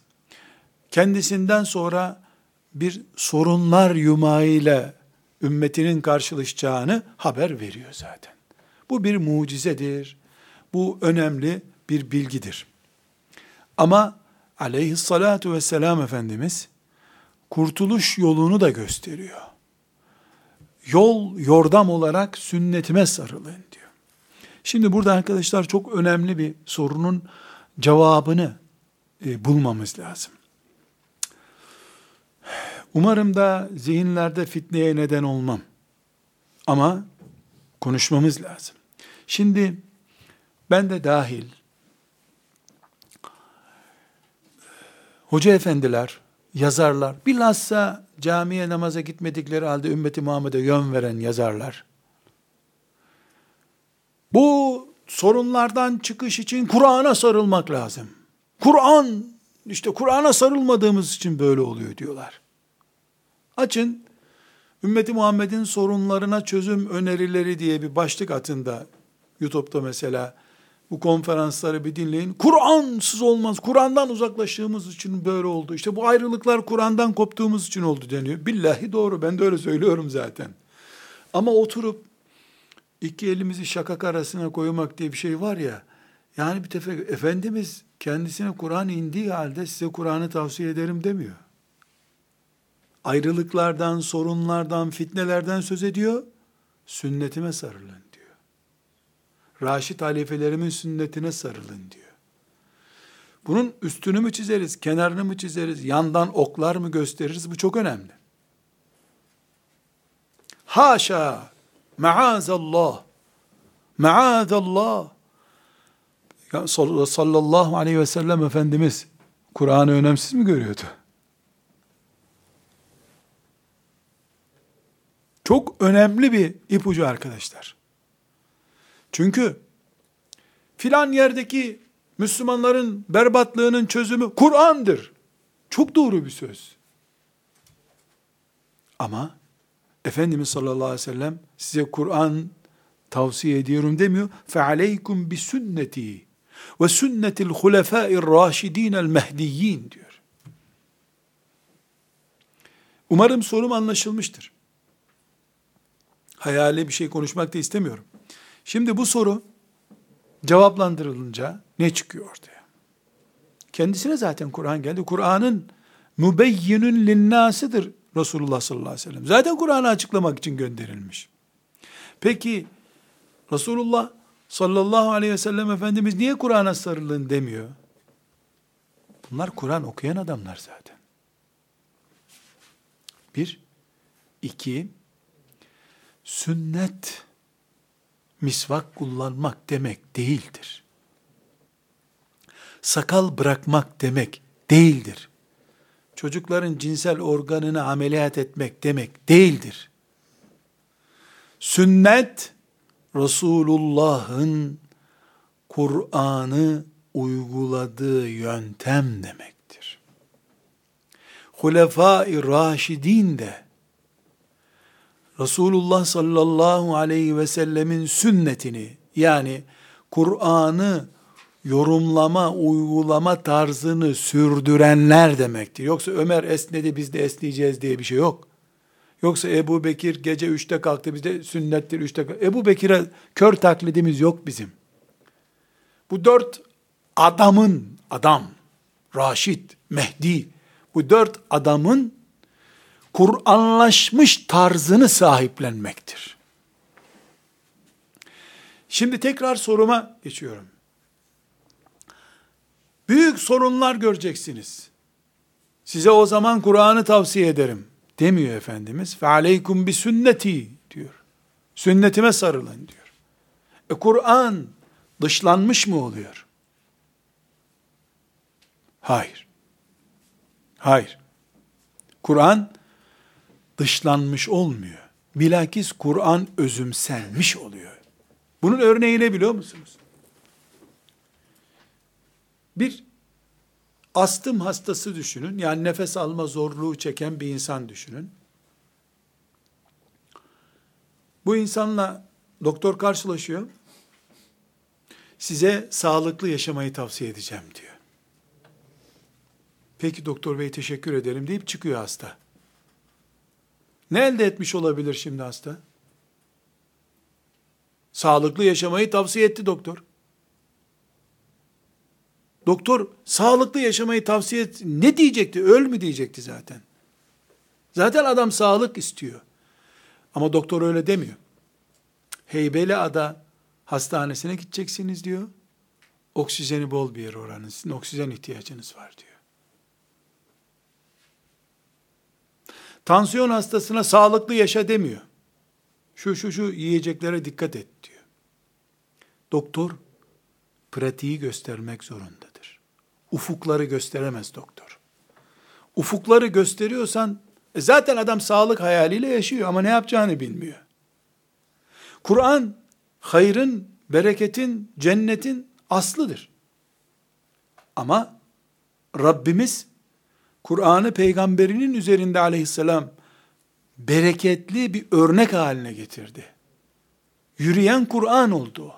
kendisinden sonra bir sorunlar yumağıyla ümmetinin karşılaşacağını haber veriyor zaten. Bu bir mucizedir. Bu önemli bir bilgidir. Ama aleyhissalatu vesselam Efendimiz kurtuluş yolunu da gösteriyor. Yol, yordam olarak sünnetime sarılın diyor. Şimdi burada arkadaşlar çok önemli bir sorunun cevabını e, bulmamız lazım. Umarım da zihinlerde fitneye neden olmam. Ama konuşmamız lazım. Şimdi ben de dahil hoca efendiler, yazarlar, bilhassa camiye namaza gitmedikleri halde ümmeti Muhammed'e yön veren yazarlar. Bu sorunlardan çıkış için Kur'an'a sarılmak lazım. Kur'an, işte Kur'an'a sarılmadığımız için böyle oluyor diyorlar. Açın, ümmeti Muhammed'in sorunlarına çözüm önerileri diye bir başlık atında, YouTube'da mesela, bu konferansları bir dinleyin. Kur'ansız olmaz. Kur'an'dan uzaklaştığımız için böyle oldu. İşte bu ayrılıklar Kur'an'dan koptuğumuz için oldu deniyor. Billahi doğru. Ben de öyle söylüyorum zaten. Ama oturup iki elimizi şakak arasına koymak diye bir şey var ya. Yani bir tefek Efendimiz kendisine Kur'an indiği halde size Kur'an'ı tavsiye ederim demiyor. Ayrılıklardan, sorunlardan, fitnelerden söz ediyor. Sünnetime sarılın. Raşid halifelerimin sünnetine sarılın diyor. Bunun üstünü mü çizeriz, kenarını mı çizeriz, yandan oklar mı gösteririz? Bu çok önemli. Haşa, maazallah, maazallah. Sallallahu aleyhi ve sellem Efendimiz Kur'an'ı önemsiz mi görüyordu? Çok önemli bir ipucu arkadaşlar. Çünkü filan yerdeki Müslümanların berbatlığının çözümü Kur'an'dır. Çok doğru bir söz. Ama Efendimiz sallallahu aleyhi ve sellem size Kur'an tavsiye ediyorum demiyor. فَعَلَيْكُمْ بِسُنَّتِي وَسُنَّةِ الْخُلَفَاءِ الرَّاشِد۪ينَ الْمَهْدِيِّينَ diyor. Umarım sorum anlaşılmıştır. Hayali bir şey konuşmak da istemiyorum. Şimdi bu soru cevaplandırılınca ne çıkıyor ortaya? Kendisine zaten Kur'an geldi. Kur'an'ın mübeyyinün linnâsidir Resulullah sallallahu aleyhi ve sellem. Zaten Kur'an'ı açıklamak için gönderilmiş. Peki Resulullah sallallahu aleyhi ve sellem Efendimiz niye Kur'an'a sarılın demiyor? Bunlar Kur'an okuyan adamlar zaten. Bir. iki Sünnet misvak kullanmak demek değildir. Sakal bırakmak demek değildir. Çocukların cinsel organını ameliyat etmek demek değildir. Sünnet Resulullah'ın Kur'an'ı uyguladığı yöntem demektir. Hulefai Raşidin de Resulullah sallallahu aleyhi ve sellemin sünnetini yani Kur'an'ı yorumlama, uygulama tarzını sürdürenler demektir. Yoksa Ömer esnedi biz de esneyeceğiz diye bir şey yok. Yoksa Ebu Bekir gece üçte kalktı bizde sünnettir üçte kalktı. Ebu Bekir'e kör taklidimiz yok bizim. Bu dört adamın, adam, Raşid, Mehdi, bu dört adamın Kur'anlaşmış tarzını sahiplenmektir. Şimdi tekrar soruma geçiyorum. Büyük sorunlar göreceksiniz. Size o zaman Kur'an'ı tavsiye ederim demiyor Efendimiz. Fe aleykum bi sünneti diyor. Sünnetime sarılın diyor. E Kur'an dışlanmış mı oluyor? Hayır. Hayır. Kur'an dışlanmış olmuyor. Bilakis Kur'an özümsenmiş oluyor. Bunun örneği ne biliyor musunuz? Bir astım hastası düşünün. Yani nefes alma zorluğu çeken bir insan düşünün. Bu insanla doktor karşılaşıyor. Size sağlıklı yaşamayı tavsiye edeceğim diyor. Peki doktor bey teşekkür ederim deyip çıkıyor hasta. Ne elde etmiş olabilir şimdi hasta? Sağlıklı yaşamayı tavsiye etti doktor. Doktor sağlıklı yaşamayı tavsiye et. Ne diyecekti? Öl mü diyecekti zaten. Zaten adam sağlık istiyor. Ama doktor öyle demiyor. Heybeli Ada hastanesine gideceksiniz diyor. Oksijeni bol bir yer oranın. Sizin oksijen ihtiyacınız var diyor. Tansiyon hastasına sağlıklı yaşa demiyor. Şu şu şu yiyeceklere dikkat et diyor. Doktor pratiği göstermek zorundadır. Ufukları gösteremez doktor. Ufukları gösteriyorsan e zaten adam sağlık hayaliyle yaşıyor ama ne yapacağını bilmiyor. Kur'an hayrın, bereketin, cennetin aslıdır. Ama Rabbimiz Kur'an'ı peygamberinin üzerinde aleyhisselam bereketli bir örnek haline getirdi. Yürüyen Kur'an oldu o.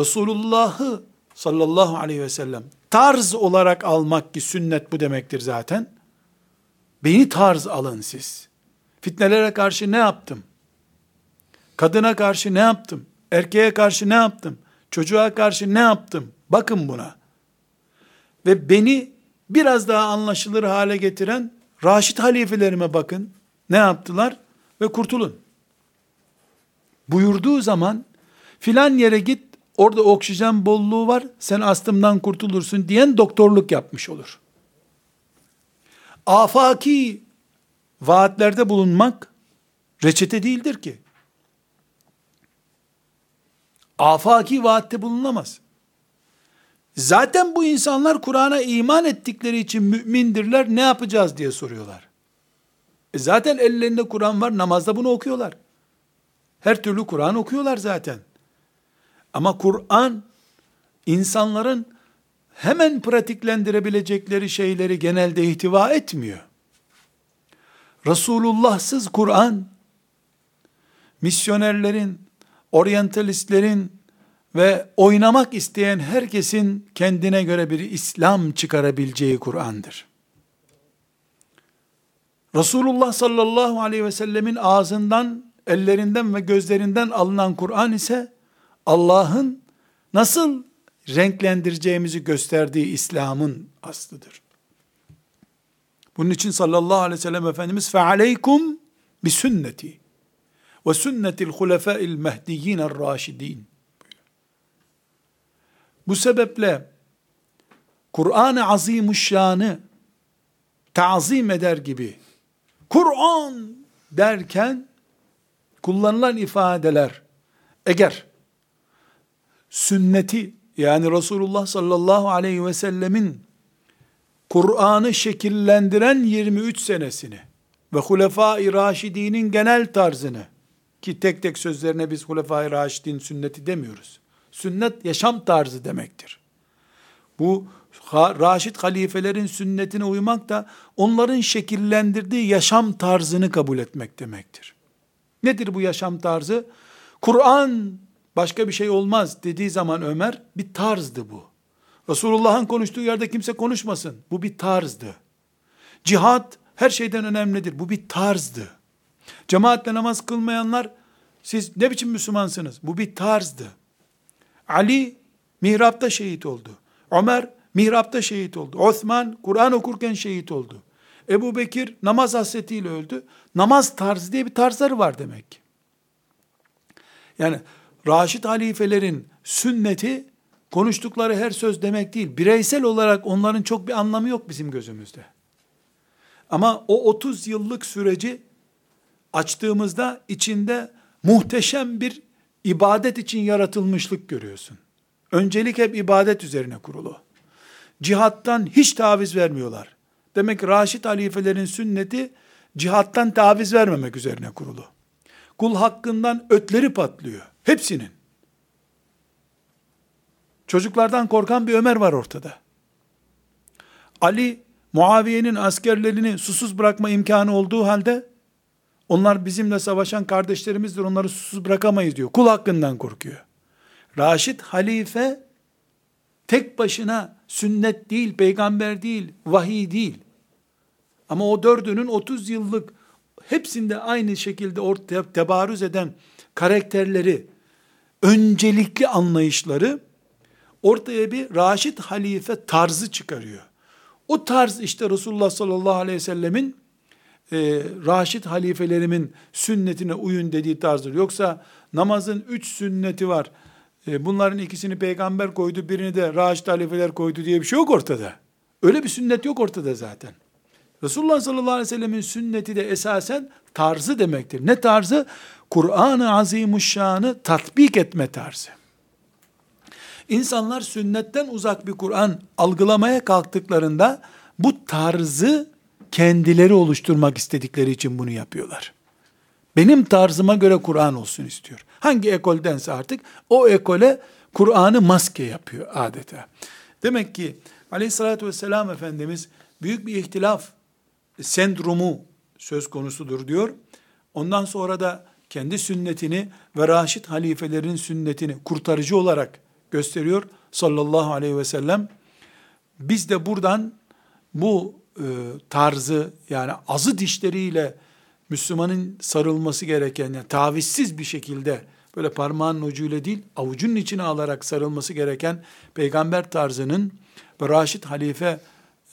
Resulullah'ı sallallahu aleyhi ve sellem tarz olarak almak ki sünnet bu demektir zaten. Beni tarz alın siz. Fitnelere karşı ne yaptım? Kadına karşı ne yaptım? Erkeğe karşı ne yaptım? Çocuğa karşı ne yaptım? Bakın buna. Ve beni biraz daha anlaşılır hale getiren Raşid halifelerime bakın. Ne yaptılar? Ve kurtulun. Buyurduğu zaman filan yere git orada oksijen bolluğu var sen astımdan kurtulursun diyen doktorluk yapmış olur. Afaki vaatlerde bulunmak reçete değildir ki. Afaki vaatte bulunamaz. Zaten bu insanlar Kur'an'a iman ettikleri için mümindirler ne yapacağız diye soruyorlar. E zaten ellerinde Kur'an var namazda bunu okuyorlar. Her türlü Kur'an okuyorlar zaten. Ama Kur'an insanların hemen pratiklendirebilecekleri şeyleri genelde ihtiva etmiyor. Resulullahsız Kur'an misyonerlerin, oryantalistlerin ve oynamak isteyen herkesin kendine göre bir İslam çıkarabileceği Kur'an'dır. Resulullah sallallahu aleyhi ve sellemin ağzından, ellerinden ve gözlerinden alınan Kur'an ise Allah'ın nasıl renklendireceğimizi gösterdiği İslam'ın aslıdır. Bunun için sallallahu aleyhi ve sellem Efendimiz فَعَلَيْكُمْ بِسُنَّتِي وَسُنَّةِ الْخُلَفَاءِ الْمَهْدِيِّينَ الرَّاشِد۪ينَ bu sebeple Kur'an-ı Azimuşşan'ı tazim eder gibi Kur'an derken kullanılan ifadeler eğer sünneti yani Resulullah sallallahu aleyhi ve sellemin Kur'an'ı şekillendiren 23 senesini ve Hulefai Raşidinin genel tarzını ki tek tek sözlerine biz Hulefai Raşidin sünneti demiyoruz. Sünnet yaşam tarzı demektir. Bu Raşid halifelerin sünnetine uymak da onların şekillendirdiği yaşam tarzını kabul etmek demektir. Nedir bu yaşam tarzı? Kur'an başka bir şey olmaz dediği zaman Ömer bir tarzdı bu. Resulullah'ın konuştuğu yerde kimse konuşmasın. Bu bir tarzdı. Cihat her şeyden önemlidir. Bu bir tarzdı. Cemaatle namaz kılmayanlar siz ne biçim Müslümansınız? Bu bir tarzdı. Ali mihrapta şehit oldu. Ömer mihrapta şehit oldu. Osman Kur'an okurken şehit oldu. Ebu Bekir namaz hasretiyle öldü. Namaz tarzı diye bir tarzları var demek ki. Yani Raşid halifelerin sünneti konuştukları her söz demek değil. Bireysel olarak onların çok bir anlamı yok bizim gözümüzde. Ama o 30 yıllık süreci açtığımızda içinde muhteşem bir ibadet için yaratılmışlık görüyorsun. Öncelik hep ibadet üzerine kurulu. Cihattan hiç taviz vermiyorlar. Demek Raşid halifelerin sünneti cihattan taviz vermemek üzerine kurulu. Kul hakkından ötleri patlıyor. Hepsinin. Çocuklardan korkan bir Ömer var ortada. Ali, Muaviye'nin askerlerini susuz bırakma imkanı olduğu halde, onlar bizimle savaşan kardeşlerimizdir, onları susuz bırakamayız diyor. Kul hakkından korkuyor. Raşid halife, tek başına sünnet değil, peygamber değil, vahiy değil. Ama o dördünün 30 yıllık hepsinde aynı şekilde ortaya tebarüz eden karakterleri, öncelikli anlayışları ortaya bir Raşid halife tarzı çıkarıyor. O tarz işte Resulullah sallallahu aleyhi ve sellemin e, Raşid halifelerimin sünnetine uyun dediği tarzdır. Yoksa namazın üç sünneti var. E, bunların ikisini peygamber koydu, birini de Raşid halifeler koydu diye bir şey yok ortada. Öyle bir sünnet yok ortada zaten. Resulullah sallallahu aleyhi ve sellemin sünneti de esasen tarzı demektir. Ne tarzı? Kur'an-ı Azimuşşan'ı tatbik etme tarzı. İnsanlar sünnetten uzak bir Kur'an algılamaya kalktıklarında bu tarzı kendileri oluşturmak istedikleri için bunu yapıyorlar. Benim tarzıma göre Kur'an olsun istiyor. Hangi ekoldense artık o ekole Kur'an'ı maske yapıyor adeta. Demek ki aleyhissalatü vesselam Efendimiz büyük bir ihtilaf sendromu söz konusudur diyor. Ondan sonra da kendi sünnetini ve Raşid halifelerin sünnetini kurtarıcı olarak gösteriyor sallallahu aleyhi ve sellem. Biz de buradan bu e, tarzı yani azı dişleriyle Müslümanın sarılması gereken yani tavizsiz bir şekilde böyle parmağın ucuyla değil avucunun içine alarak sarılması gereken peygamber tarzının ve Raşid halife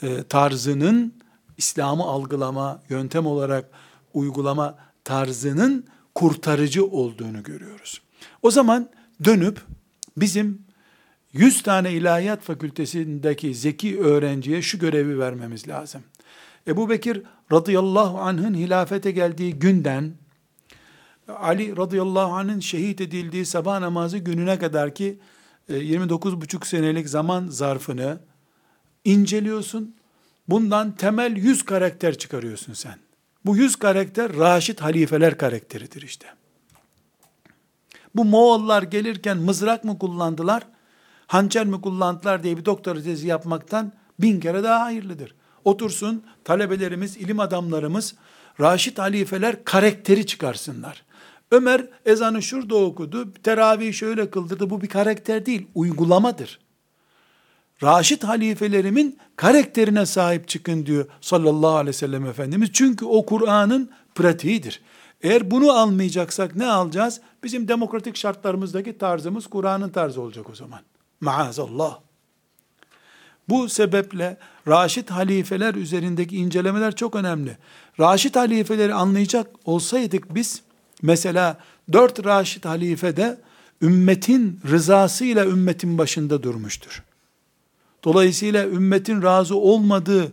e, tarzının İslam'ı algılama, yöntem olarak uygulama tarzının kurtarıcı olduğunu görüyoruz. O zaman dönüp bizim 100 tane ilahiyat fakültesindeki zeki öğrenciye şu görevi vermemiz lazım. Ebu Bekir radıyallahu anh'ın hilafete geldiği günden Ali radıyallahu anh'ın şehit edildiği sabah namazı gününe kadar ki 29,5 senelik zaman zarfını inceliyorsun. Bundan temel 100 karakter çıkarıyorsun sen. Bu 100 karakter Raşid halifeler karakteridir işte. Bu Moğollar gelirken mızrak mı kullandılar, hançer mi kullandılar diye bir doktora tezi yapmaktan bin kere daha hayırlıdır. Otursun talebelerimiz, ilim adamlarımız, Raşid halifeler karakteri çıkarsınlar. Ömer ezanı şurada okudu, teravih şöyle kıldırdı. Bu bir karakter değil, uygulamadır. Raşid halifelerimin karakterine sahip çıkın diyor sallallahu aleyhi ve sellem Efendimiz. Çünkü o Kur'an'ın pratiğidir. Eğer bunu almayacaksak ne alacağız? Bizim demokratik şartlarımızdaki tarzımız Kur'an'ın tarzı olacak o zaman. Maazallah. Bu sebeple Raşid halifeler üzerindeki incelemeler çok önemli. Raşid halifeleri anlayacak olsaydık biz, mesela dört Raşid halife de ümmetin rızasıyla ümmetin başında durmuştur. Dolayısıyla ümmetin razı olmadığı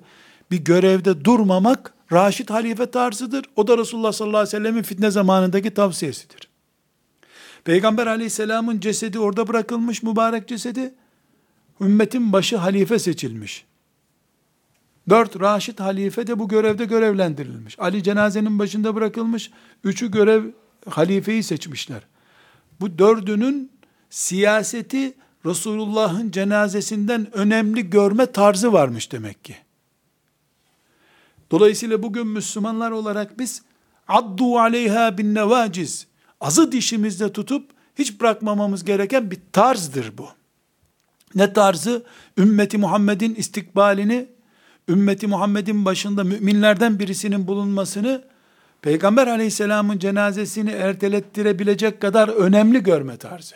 bir görevde durmamak Raşid halife tarzıdır. O da Resulullah sallallahu aleyhi ve sellemin fitne zamanındaki tavsiyesidir. Peygamber aleyhisselamın cesedi orada bırakılmış, mübarek cesedi. Ümmetin başı halife seçilmiş. Dört Raşid halife de bu görevde görevlendirilmiş. Ali cenazenin başında bırakılmış. Üçü görev halifeyi seçmişler. Bu dördünün siyaseti Resulullah'ın cenazesinden önemli görme tarzı varmış demek ki. Dolayısıyla bugün Müslümanlar olarak biz addu aleyha bin nevaciz azı dişimizde tutup hiç bırakmamamız gereken bir tarzdır bu. Ne tarzı? Ümmeti Muhammed'in istikbalini, ümmeti Muhammed'in başında müminlerden birisinin bulunmasını, Peygamber aleyhisselamın cenazesini ertelettirebilecek kadar önemli görme tarzı.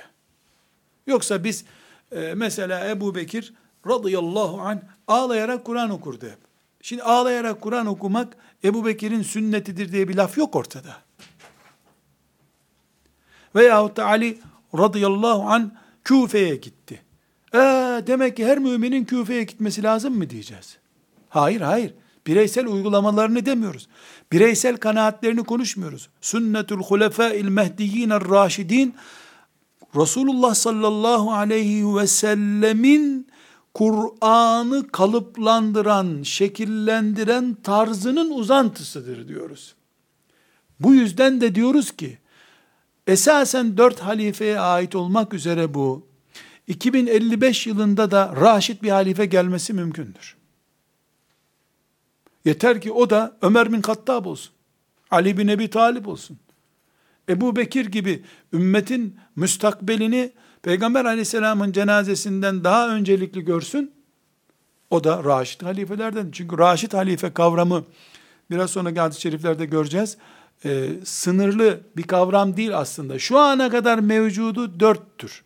Yoksa biz e, mesela Ebu Bekir radıyallahu anh ağlayarak Kur'an okurdu hep. Şimdi ağlayarak Kur'an okumak Ebu Bekir'in sünnetidir diye bir laf yok ortada. Veyahut da Ali radıyallahu an Küfe'ye gitti. Ee, demek ki her müminin Küfe'ye gitmesi lazım mı diyeceğiz? Hayır, hayır. Bireysel uygulamalarını demiyoruz. Bireysel kanaatlerini konuşmuyoruz. Sünnetul hulefâil mehdiyyin raşidin Resulullah sallallahu aleyhi ve sellemin Kur'an'ı kalıplandıran, şekillendiren tarzının uzantısıdır diyoruz. Bu yüzden de diyoruz ki, esasen dört halifeye ait olmak üzere bu, 2055 yılında da Raşid bir halife gelmesi mümkündür. Yeter ki o da Ömer bin Kattab olsun. Ali bin Ebi Talip olsun. Ebu Bekir gibi ümmetin müstakbelini Peygamber aleyhisselamın cenazesinden daha öncelikli görsün. O da Raşid halifelerden. Çünkü Raşid halife kavramı biraz sonra hadis-i şeriflerde göreceğiz. Ee, sınırlı bir kavram değil aslında. Şu ana kadar mevcudu dörttür.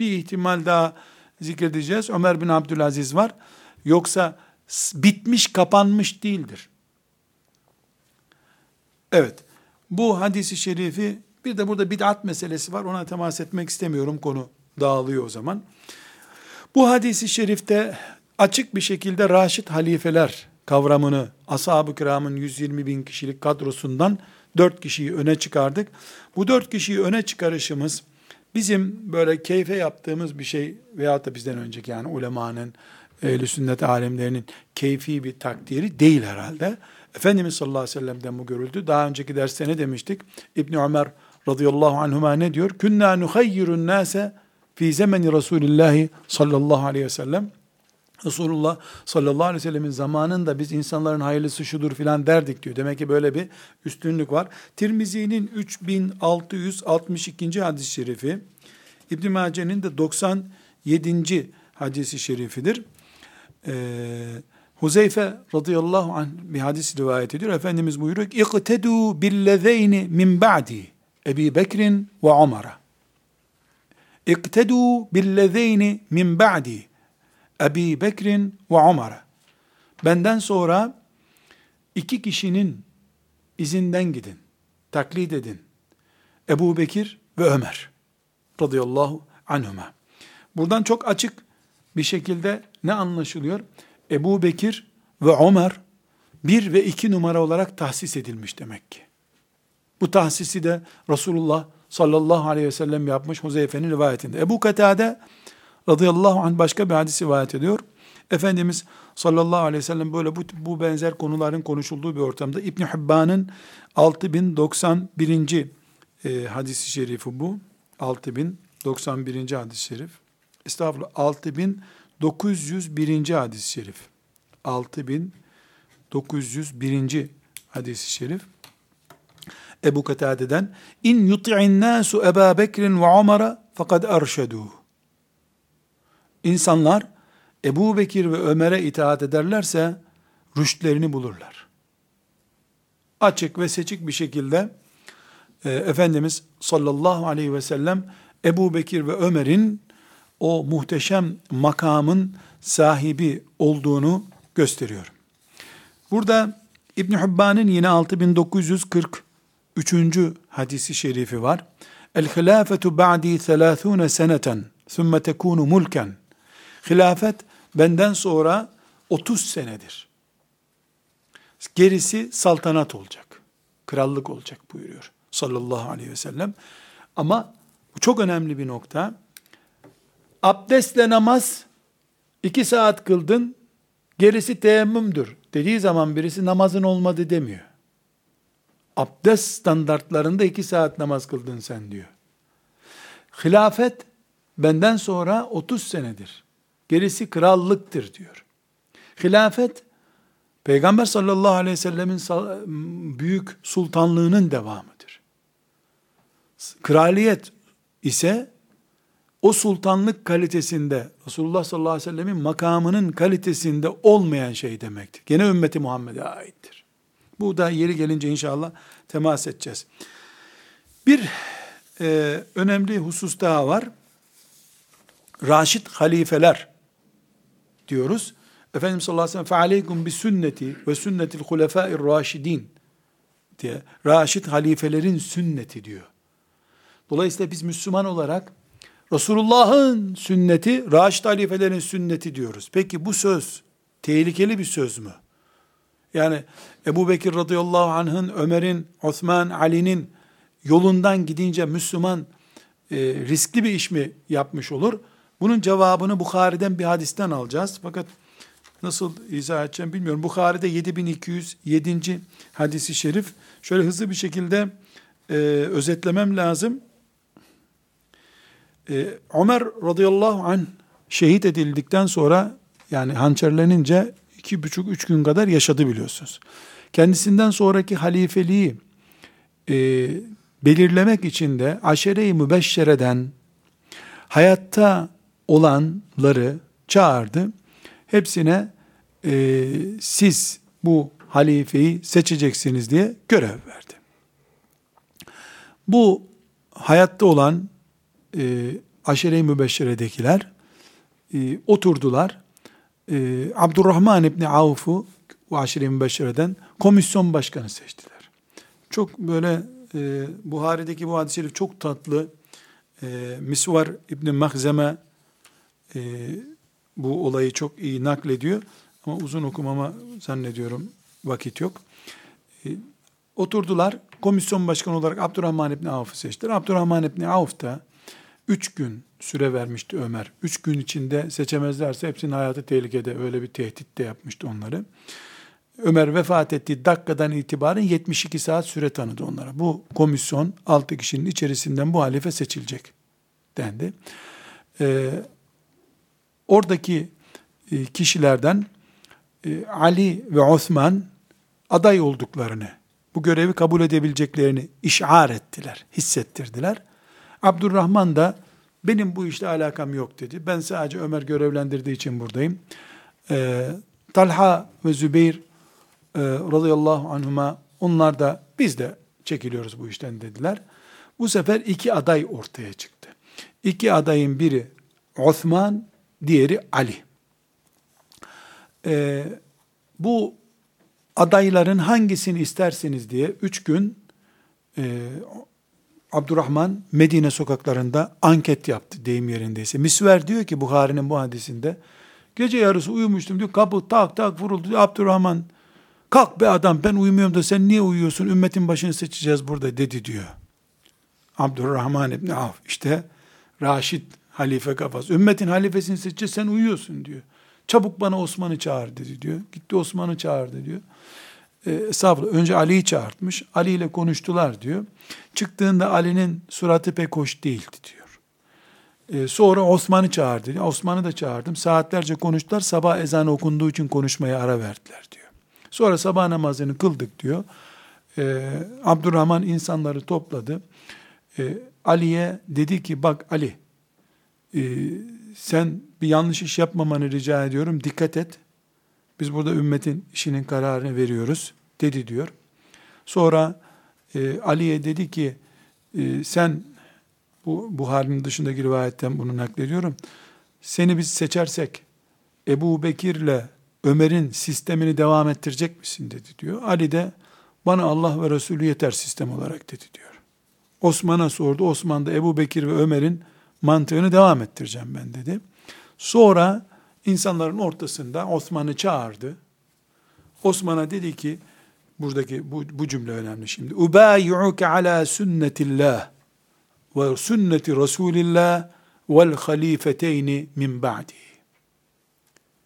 Bir ihtimal daha zikredeceğiz. Ömer bin Abdülaziz var. Yoksa bitmiş, kapanmış değildir. Evet. Bu hadisi şerifi bir de burada bid'at meselesi var. Ona temas etmek istemiyorum. Konu dağılıyor o zaman. Bu hadisi şerifte açık bir şekilde Raşid halifeler kavramını ashab-ı kiramın 120 bin kişilik kadrosundan 4 kişiyi öne çıkardık. Bu 4 kişiyi öne çıkarışımız bizim böyle keyfe yaptığımız bir şey veyahut da bizden önceki yani ulemanın, ehl sünnet alemlerinin keyfi bir takdiri değil herhalde. Efendimiz sallallahu aleyhi ve sellem'den bu görüldü. Daha önceki derste ne demiştik? İbn Ömer radıyallahu anhuma ne diyor? Künna nuhayyirun nase fi zemeni Resulillahi sallallahu aleyhi ve sellem. Resulullah sallallahu aleyhi ve sellemin zamanında biz insanların hayırlısı şudur filan derdik diyor. Demek ki böyle bir üstünlük var. Tirmizi'nin 3662. hadis-i şerifi, İbn Mace'nin de 97. hadisi şerifidir. Ee, Huzeyfe radıyallahu anh bir hadis rivayet ediyor. Efendimiz buyuruyor ki İqtedu billezeyni min ba'di Ebi Bekrin ve Umar'a. İqtedu billezeyni min ba'di Ebi Bekrin ve Umar'a. Benden sonra iki kişinin izinden gidin, taklit edin. Ebu Bekir ve Ömer radıyallahu anhuma. Buradan çok açık bir şekilde ne anlaşılıyor? Ebu Bekir ve Ömer bir ve iki numara olarak tahsis edilmiş demek ki. Bu tahsisi de Resulullah sallallahu aleyhi ve sellem yapmış Huzeyfe'nin rivayetinde. Ebu Katade radıyallahu anh başka bir hadis rivayet ediyor. Efendimiz sallallahu aleyhi ve sellem böyle bu, bu benzer konuların konuşulduğu bir ortamda İbn Hibban'ın 6091. E, hadisi şerifi bu. 6091. hadis-i şerif. Estağfurullah 6901. hadis-i şerif. 6901. hadis-i şerif. Ebu Katade'den in yuti'in nasu Ebu Bekir'in ve Ömer'e fakat erşedû. İnsanlar Ebu Bekir ve Ömer'e itaat ederlerse rüştlerini bulurlar. Açık ve seçik bir şekilde e, Efendimiz sallallahu aleyhi ve sellem Ebu Bekir ve Ömer'in o muhteşem makamın sahibi olduğunu gösteriyor. Burada İbn Hibban'ın yine 6943. hadisi şerifi var. El hilafetu ba'di 30 seneten thumme tekunu mulken. Hilafet benden sonra 30 senedir. Gerisi saltanat olacak. Krallık olacak buyuruyor sallallahu aleyhi ve sellem. Ama bu çok önemli bir nokta. Abdestle namaz iki saat kıldın, gerisi teyemmümdür dediği zaman birisi namazın olmadı demiyor. Abdest standartlarında iki saat namaz kıldın sen diyor. Hilafet benden sonra 30 senedir. Gerisi krallıktır diyor. Hilafet Peygamber sallallahu aleyhi ve sellemin büyük sultanlığının devamıdır. Kraliyet ise o sultanlık kalitesinde Resulullah sallallahu aleyhi ve sellemin makamının kalitesinde olmayan şey demektir. Gene ümmeti Muhammed'e aittir. Bu da yeri gelince inşallah temas edeceğiz. Bir e, önemli husus daha var. Raşid halifeler diyoruz. Efendimiz sallallahu aleyhi ve sellem fealeykum bi sünneti ve sünnetil hulefâir raşidin diye raşid halifelerin sünneti diyor. Dolayısıyla biz Müslüman olarak Resulullah'ın sünneti, Raşid halifelerin sünneti diyoruz. Peki bu söz tehlikeli bir söz mü? Yani Ebu Bekir radıyallahu anh'ın, Ömer'in, Osman, Ali'nin yolundan gidince Müslüman e, riskli bir iş mi yapmış olur? Bunun cevabını Bukhari'den bir hadisten alacağız. Fakat nasıl izah edeceğim bilmiyorum. Bukhari'de 7207. hadisi şerif. Şöyle hızlı bir şekilde e, özetlemem lazım. E, Ömer radıyallahu anh şehit edildikten sonra yani hançerlenince iki buçuk üç gün kadar yaşadı biliyorsunuz. Kendisinden sonraki halifeliği e, belirlemek için de aşere-i mübeşşereden hayatta olanları çağırdı. Hepsine e, siz bu halifeyi seçeceksiniz diye görev verdi. Bu hayatta olan e, aşere-i mübeşşeredekiler e, oturdular. E, Abdurrahman İbni Avf'u bu aşire-i mübeşşereden komisyon başkanı seçtiler. Çok böyle e, Buhari'deki bu hadis-i şerif çok tatlı. E, Misvar İbni Mahzeme e, bu olayı çok iyi naklediyor. Ama uzun okumama zannediyorum vakit yok. E, oturdular. Komisyon başkanı olarak Abdurrahman İbni Avf'ı seçtiler. Abdurrahman İbni Avf da üç gün süre vermişti Ömer. Üç gün içinde seçemezlerse hepsinin hayatı tehlikede. Öyle bir tehdit de yapmıştı onları. Ömer vefat ettiği dakikadan itibaren 72 saat süre tanıdı onlara. Bu komisyon 6 kişinin içerisinden bu halife seçilecek dendi. Ee, oradaki e, kişilerden e, Ali ve Osman aday olduklarını, bu görevi kabul edebileceklerini işar ettiler, hissettirdiler. Abdurrahman da benim bu işle alakam yok dedi. Ben sadece Ömer görevlendirdiği için buradayım. Ee, Talha ve Zübeyir e, radıyallahu anhuma onlar da biz de çekiliyoruz bu işten dediler. Bu sefer iki aday ortaya çıktı. İki adayın biri Osman, diğeri Ali. Ee, bu adayların hangisini isterseniz diye üç gün e, Abdurrahman Medine sokaklarında anket yaptı deyim yerindeyse. Misver diyor ki Buhari'nin bu hadisinde gece yarısı uyumuştum diyor kapı tak tak vuruldu diyor. Abdurrahman kalk be adam ben uyumuyorum da sen niye uyuyorsun ümmetin başını seçeceğiz burada dedi diyor. Abdurrahman İbni Avf işte Raşid halife kafası. Ümmetin halifesini seçeceğiz sen uyuyorsun diyor. Çabuk bana Osman'ı çağır dedi diyor. Gitti Osman'ı çağırdı diyor e, estağfurullah önce Ali'yi çağırtmış. Ali ile konuştular diyor. Çıktığında Ali'nin suratı pek hoş değildi diyor. E, sonra Osman'ı çağırdı. Diyor. Osman'ı da çağırdım. Saatlerce konuştular. Sabah ezanı okunduğu için konuşmaya ara verdiler diyor. Sonra sabah namazını kıldık diyor. E, Abdurrahman insanları topladı. E, Ali'ye dedi ki bak Ali e, sen bir yanlış iş yapmamanı rica ediyorum. Dikkat et. Biz burada ümmetin işinin kararını veriyoruz dedi diyor. Sonra e, Ali'ye dedi ki e, sen bu Buhari'nin dışındaki rivayetten bunu naklediyorum. Seni biz seçersek Ebu Bekir'le Ömer'in sistemini devam ettirecek misin dedi diyor. Ali de bana Allah ve Resulü yeter sistem olarak dedi diyor. Osman'a sordu. Osman da Ebu Bekir ve Ömer'in mantığını devam ettireceğim ben dedi. Sonra insanların ortasında Osman'ı çağırdı. Osman'a dedi ki, buradaki bu, bu cümle önemli şimdi. Ubayi'uke ala sünnetillah ve sünneti Resulillah vel halifeteyni min ba'di.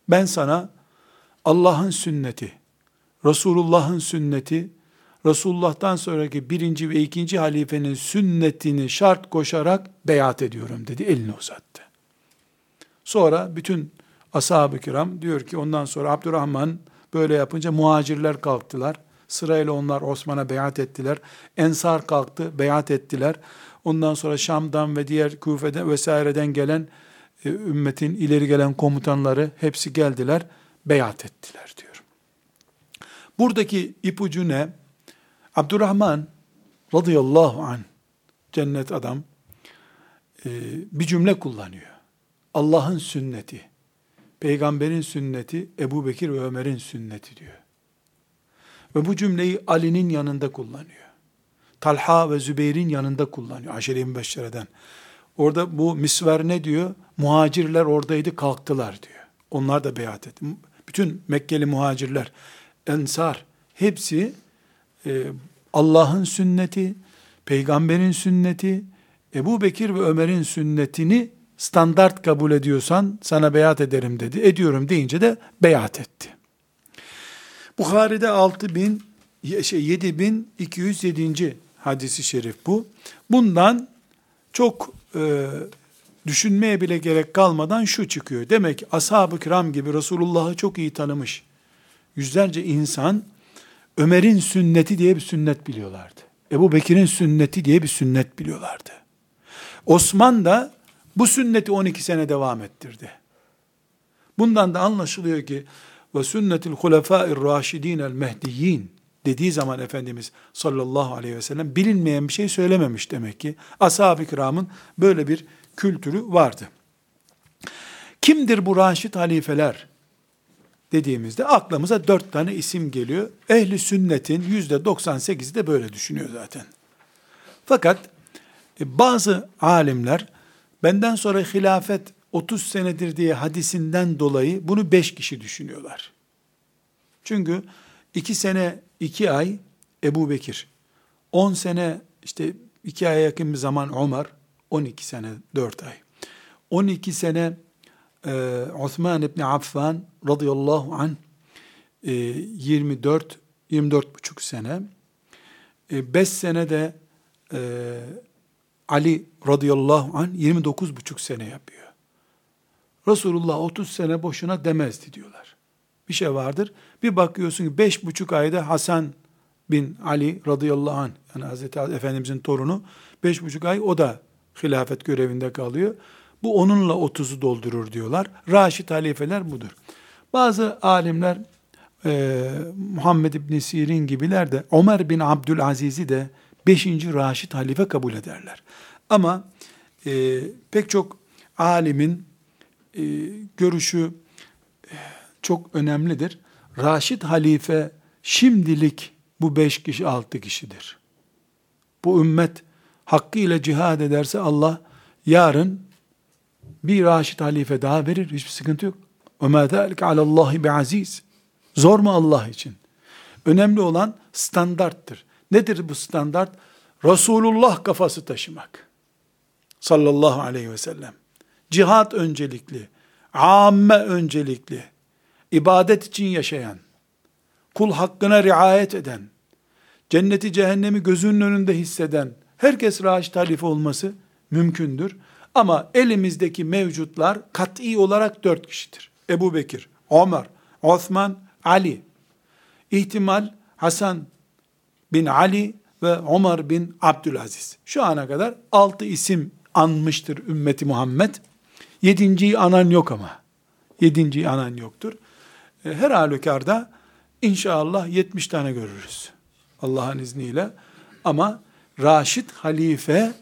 Ben sana Allah'ın sünneti, Resulullah'ın sünneti, Resulullah'tan sonraki birinci ve ikinci halifenin sünnetini şart koşarak beyat ediyorum dedi. Elini uzattı. Sonra bütün ashab-ı kiram diyor ki ondan sonra Abdurrahman böyle yapınca muhacirler kalktılar. Sırayla onlar Osman'a beyat ettiler. Ensar kalktı, beyat ettiler. Ondan sonra Şam'dan ve diğer Kufe'den vesaireden gelen e, ümmetin ileri gelen komutanları hepsi geldiler, beyat ettiler diyor. Buradaki ipucu ne? Abdurrahman radıyallahu an cennet adam e, bir cümle kullanıyor. Allah'ın sünneti, peygamberin sünneti, Ebu Bekir ve Ömer'in sünneti diyor. Ve bu cümleyi Ali'nin yanında kullanıyor. Talha ve Zübeyir'in yanında kullanıyor. Aşere-i Mübeşşere'den. Orada bu misver ne diyor? Muhacirler oradaydı kalktılar diyor. Onlar da beyat etti. Bütün Mekkeli muhacirler, ensar hepsi e, Allah'ın sünneti, peygamberin sünneti, Ebu Bekir ve Ömer'in sünnetini standart kabul ediyorsan sana beyat ederim dedi. Ediyorum deyince de beyat etti. Bukhari'de 6000 şey 7207. hadisi şerif bu. Bundan çok e, düşünmeye bile gerek kalmadan şu çıkıyor. Demek ki ashab-ı kiram gibi Resulullah'ı çok iyi tanımış yüzlerce insan Ömer'in sünneti diye bir sünnet biliyorlardı. Ebu Bekir'in sünneti diye bir sünnet biliyorlardı. Osman da bu sünneti 12 sene devam ettirdi. Bundan da anlaşılıyor ki ve sünnetil hulefâir râşidîn el mehdiyyin dediği zaman Efendimiz sallallahu aleyhi ve sellem bilinmeyen bir şey söylememiş demek ki. Ashab-ı kiramın böyle bir kültürü vardı. Kimdir bu raşit halifeler? Dediğimizde aklımıza dört tane isim geliyor. Ehli sünnetin yüzde 98'i de böyle düşünüyor zaten. Fakat e, bazı alimler benden sonra hilafet 30 senedir diye hadisinden dolayı bunu 5 kişi düşünüyorlar. Çünkü 2 sene 2 ay Ebu Bekir, 10 sene işte 2 aya yakın bir zaman Ömer, 12 sene 4 ay. 12 sene e, Osman İbni Affan radıyallahu anh e, 24 24 buçuk sene 5 e, sene de e, Ali radıyallahu anh 29 buçuk sene yapıyor. Resulullah 30 sene boşuna demezdi diyorlar. Bir şey vardır. Bir bakıyorsun ki beş buçuk ayda Hasan bin Ali radıyallahu anh yani Hazreti Efendimizin torunu beş buçuk ay o da hilafet görevinde kalıyor. Bu onunla 30'u doldurur diyorlar. Raşid halifeler budur. Bazı alimler e, Muhammed İbni Sirin gibiler de Ömer bin Abdülaziz'i de 5. Raşid halife kabul ederler. Ama e, pek çok alimin e, görüşü e, çok önemlidir. Raşid halife şimdilik bu beş kişi altı kişidir. Bu ümmet hakkıyla cihad ederse Allah yarın bir Raşid halife daha verir. Hiçbir sıkıntı yok. وَمَا ذَٰلِكَ عَلَى اللّٰهِ بِعَز۪يزٍ Zor mu Allah için? Önemli olan standarttır. Nedir bu standart? Resulullah kafası taşımak. Sallallahu aleyhi ve sellem. Cihat öncelikli, amme öncelikli, ibadet için yaşayan, kul hakkına riayet eden, cenneti cehennemi gözünün önünde hisseden, herkes raşit halife olması mümkündür. Ama elimizdeki mevcutlar kat'i olarak dört kişidir. Ebu Bekir, Ömer, Osman, Ali. İhtimal Hasan bin Ali ve Ömer bin Abdülaziz. Şu ana kadar altı isim anmıştır ümmeti Muhammed. Yedinciyi anan yok ama. Yedinciyi anan yoktur. E, her halükarda inşallah 70 tane görürüz. Allah'ın izniyle. Ama Raşid halife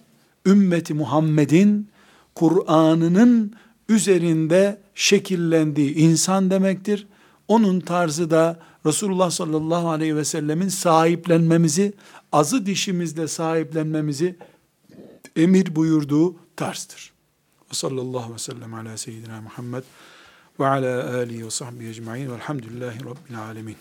ümmeti Muhammed'in Kur'an'ının üzerinde şekillendiği insan demektir. Onun tarzı da Resulullah sallallahu aleyhi ve sellemin sahiplenmemizi, azı dişimizle sahiplenmemizi emir buyurduğu tarzdır. Ve sallallahu aleyhi ve sellem ala seyyidina Muhammed ve ala alihi ve sahbihi ecma'in velhamdülillahi rabbil alemin.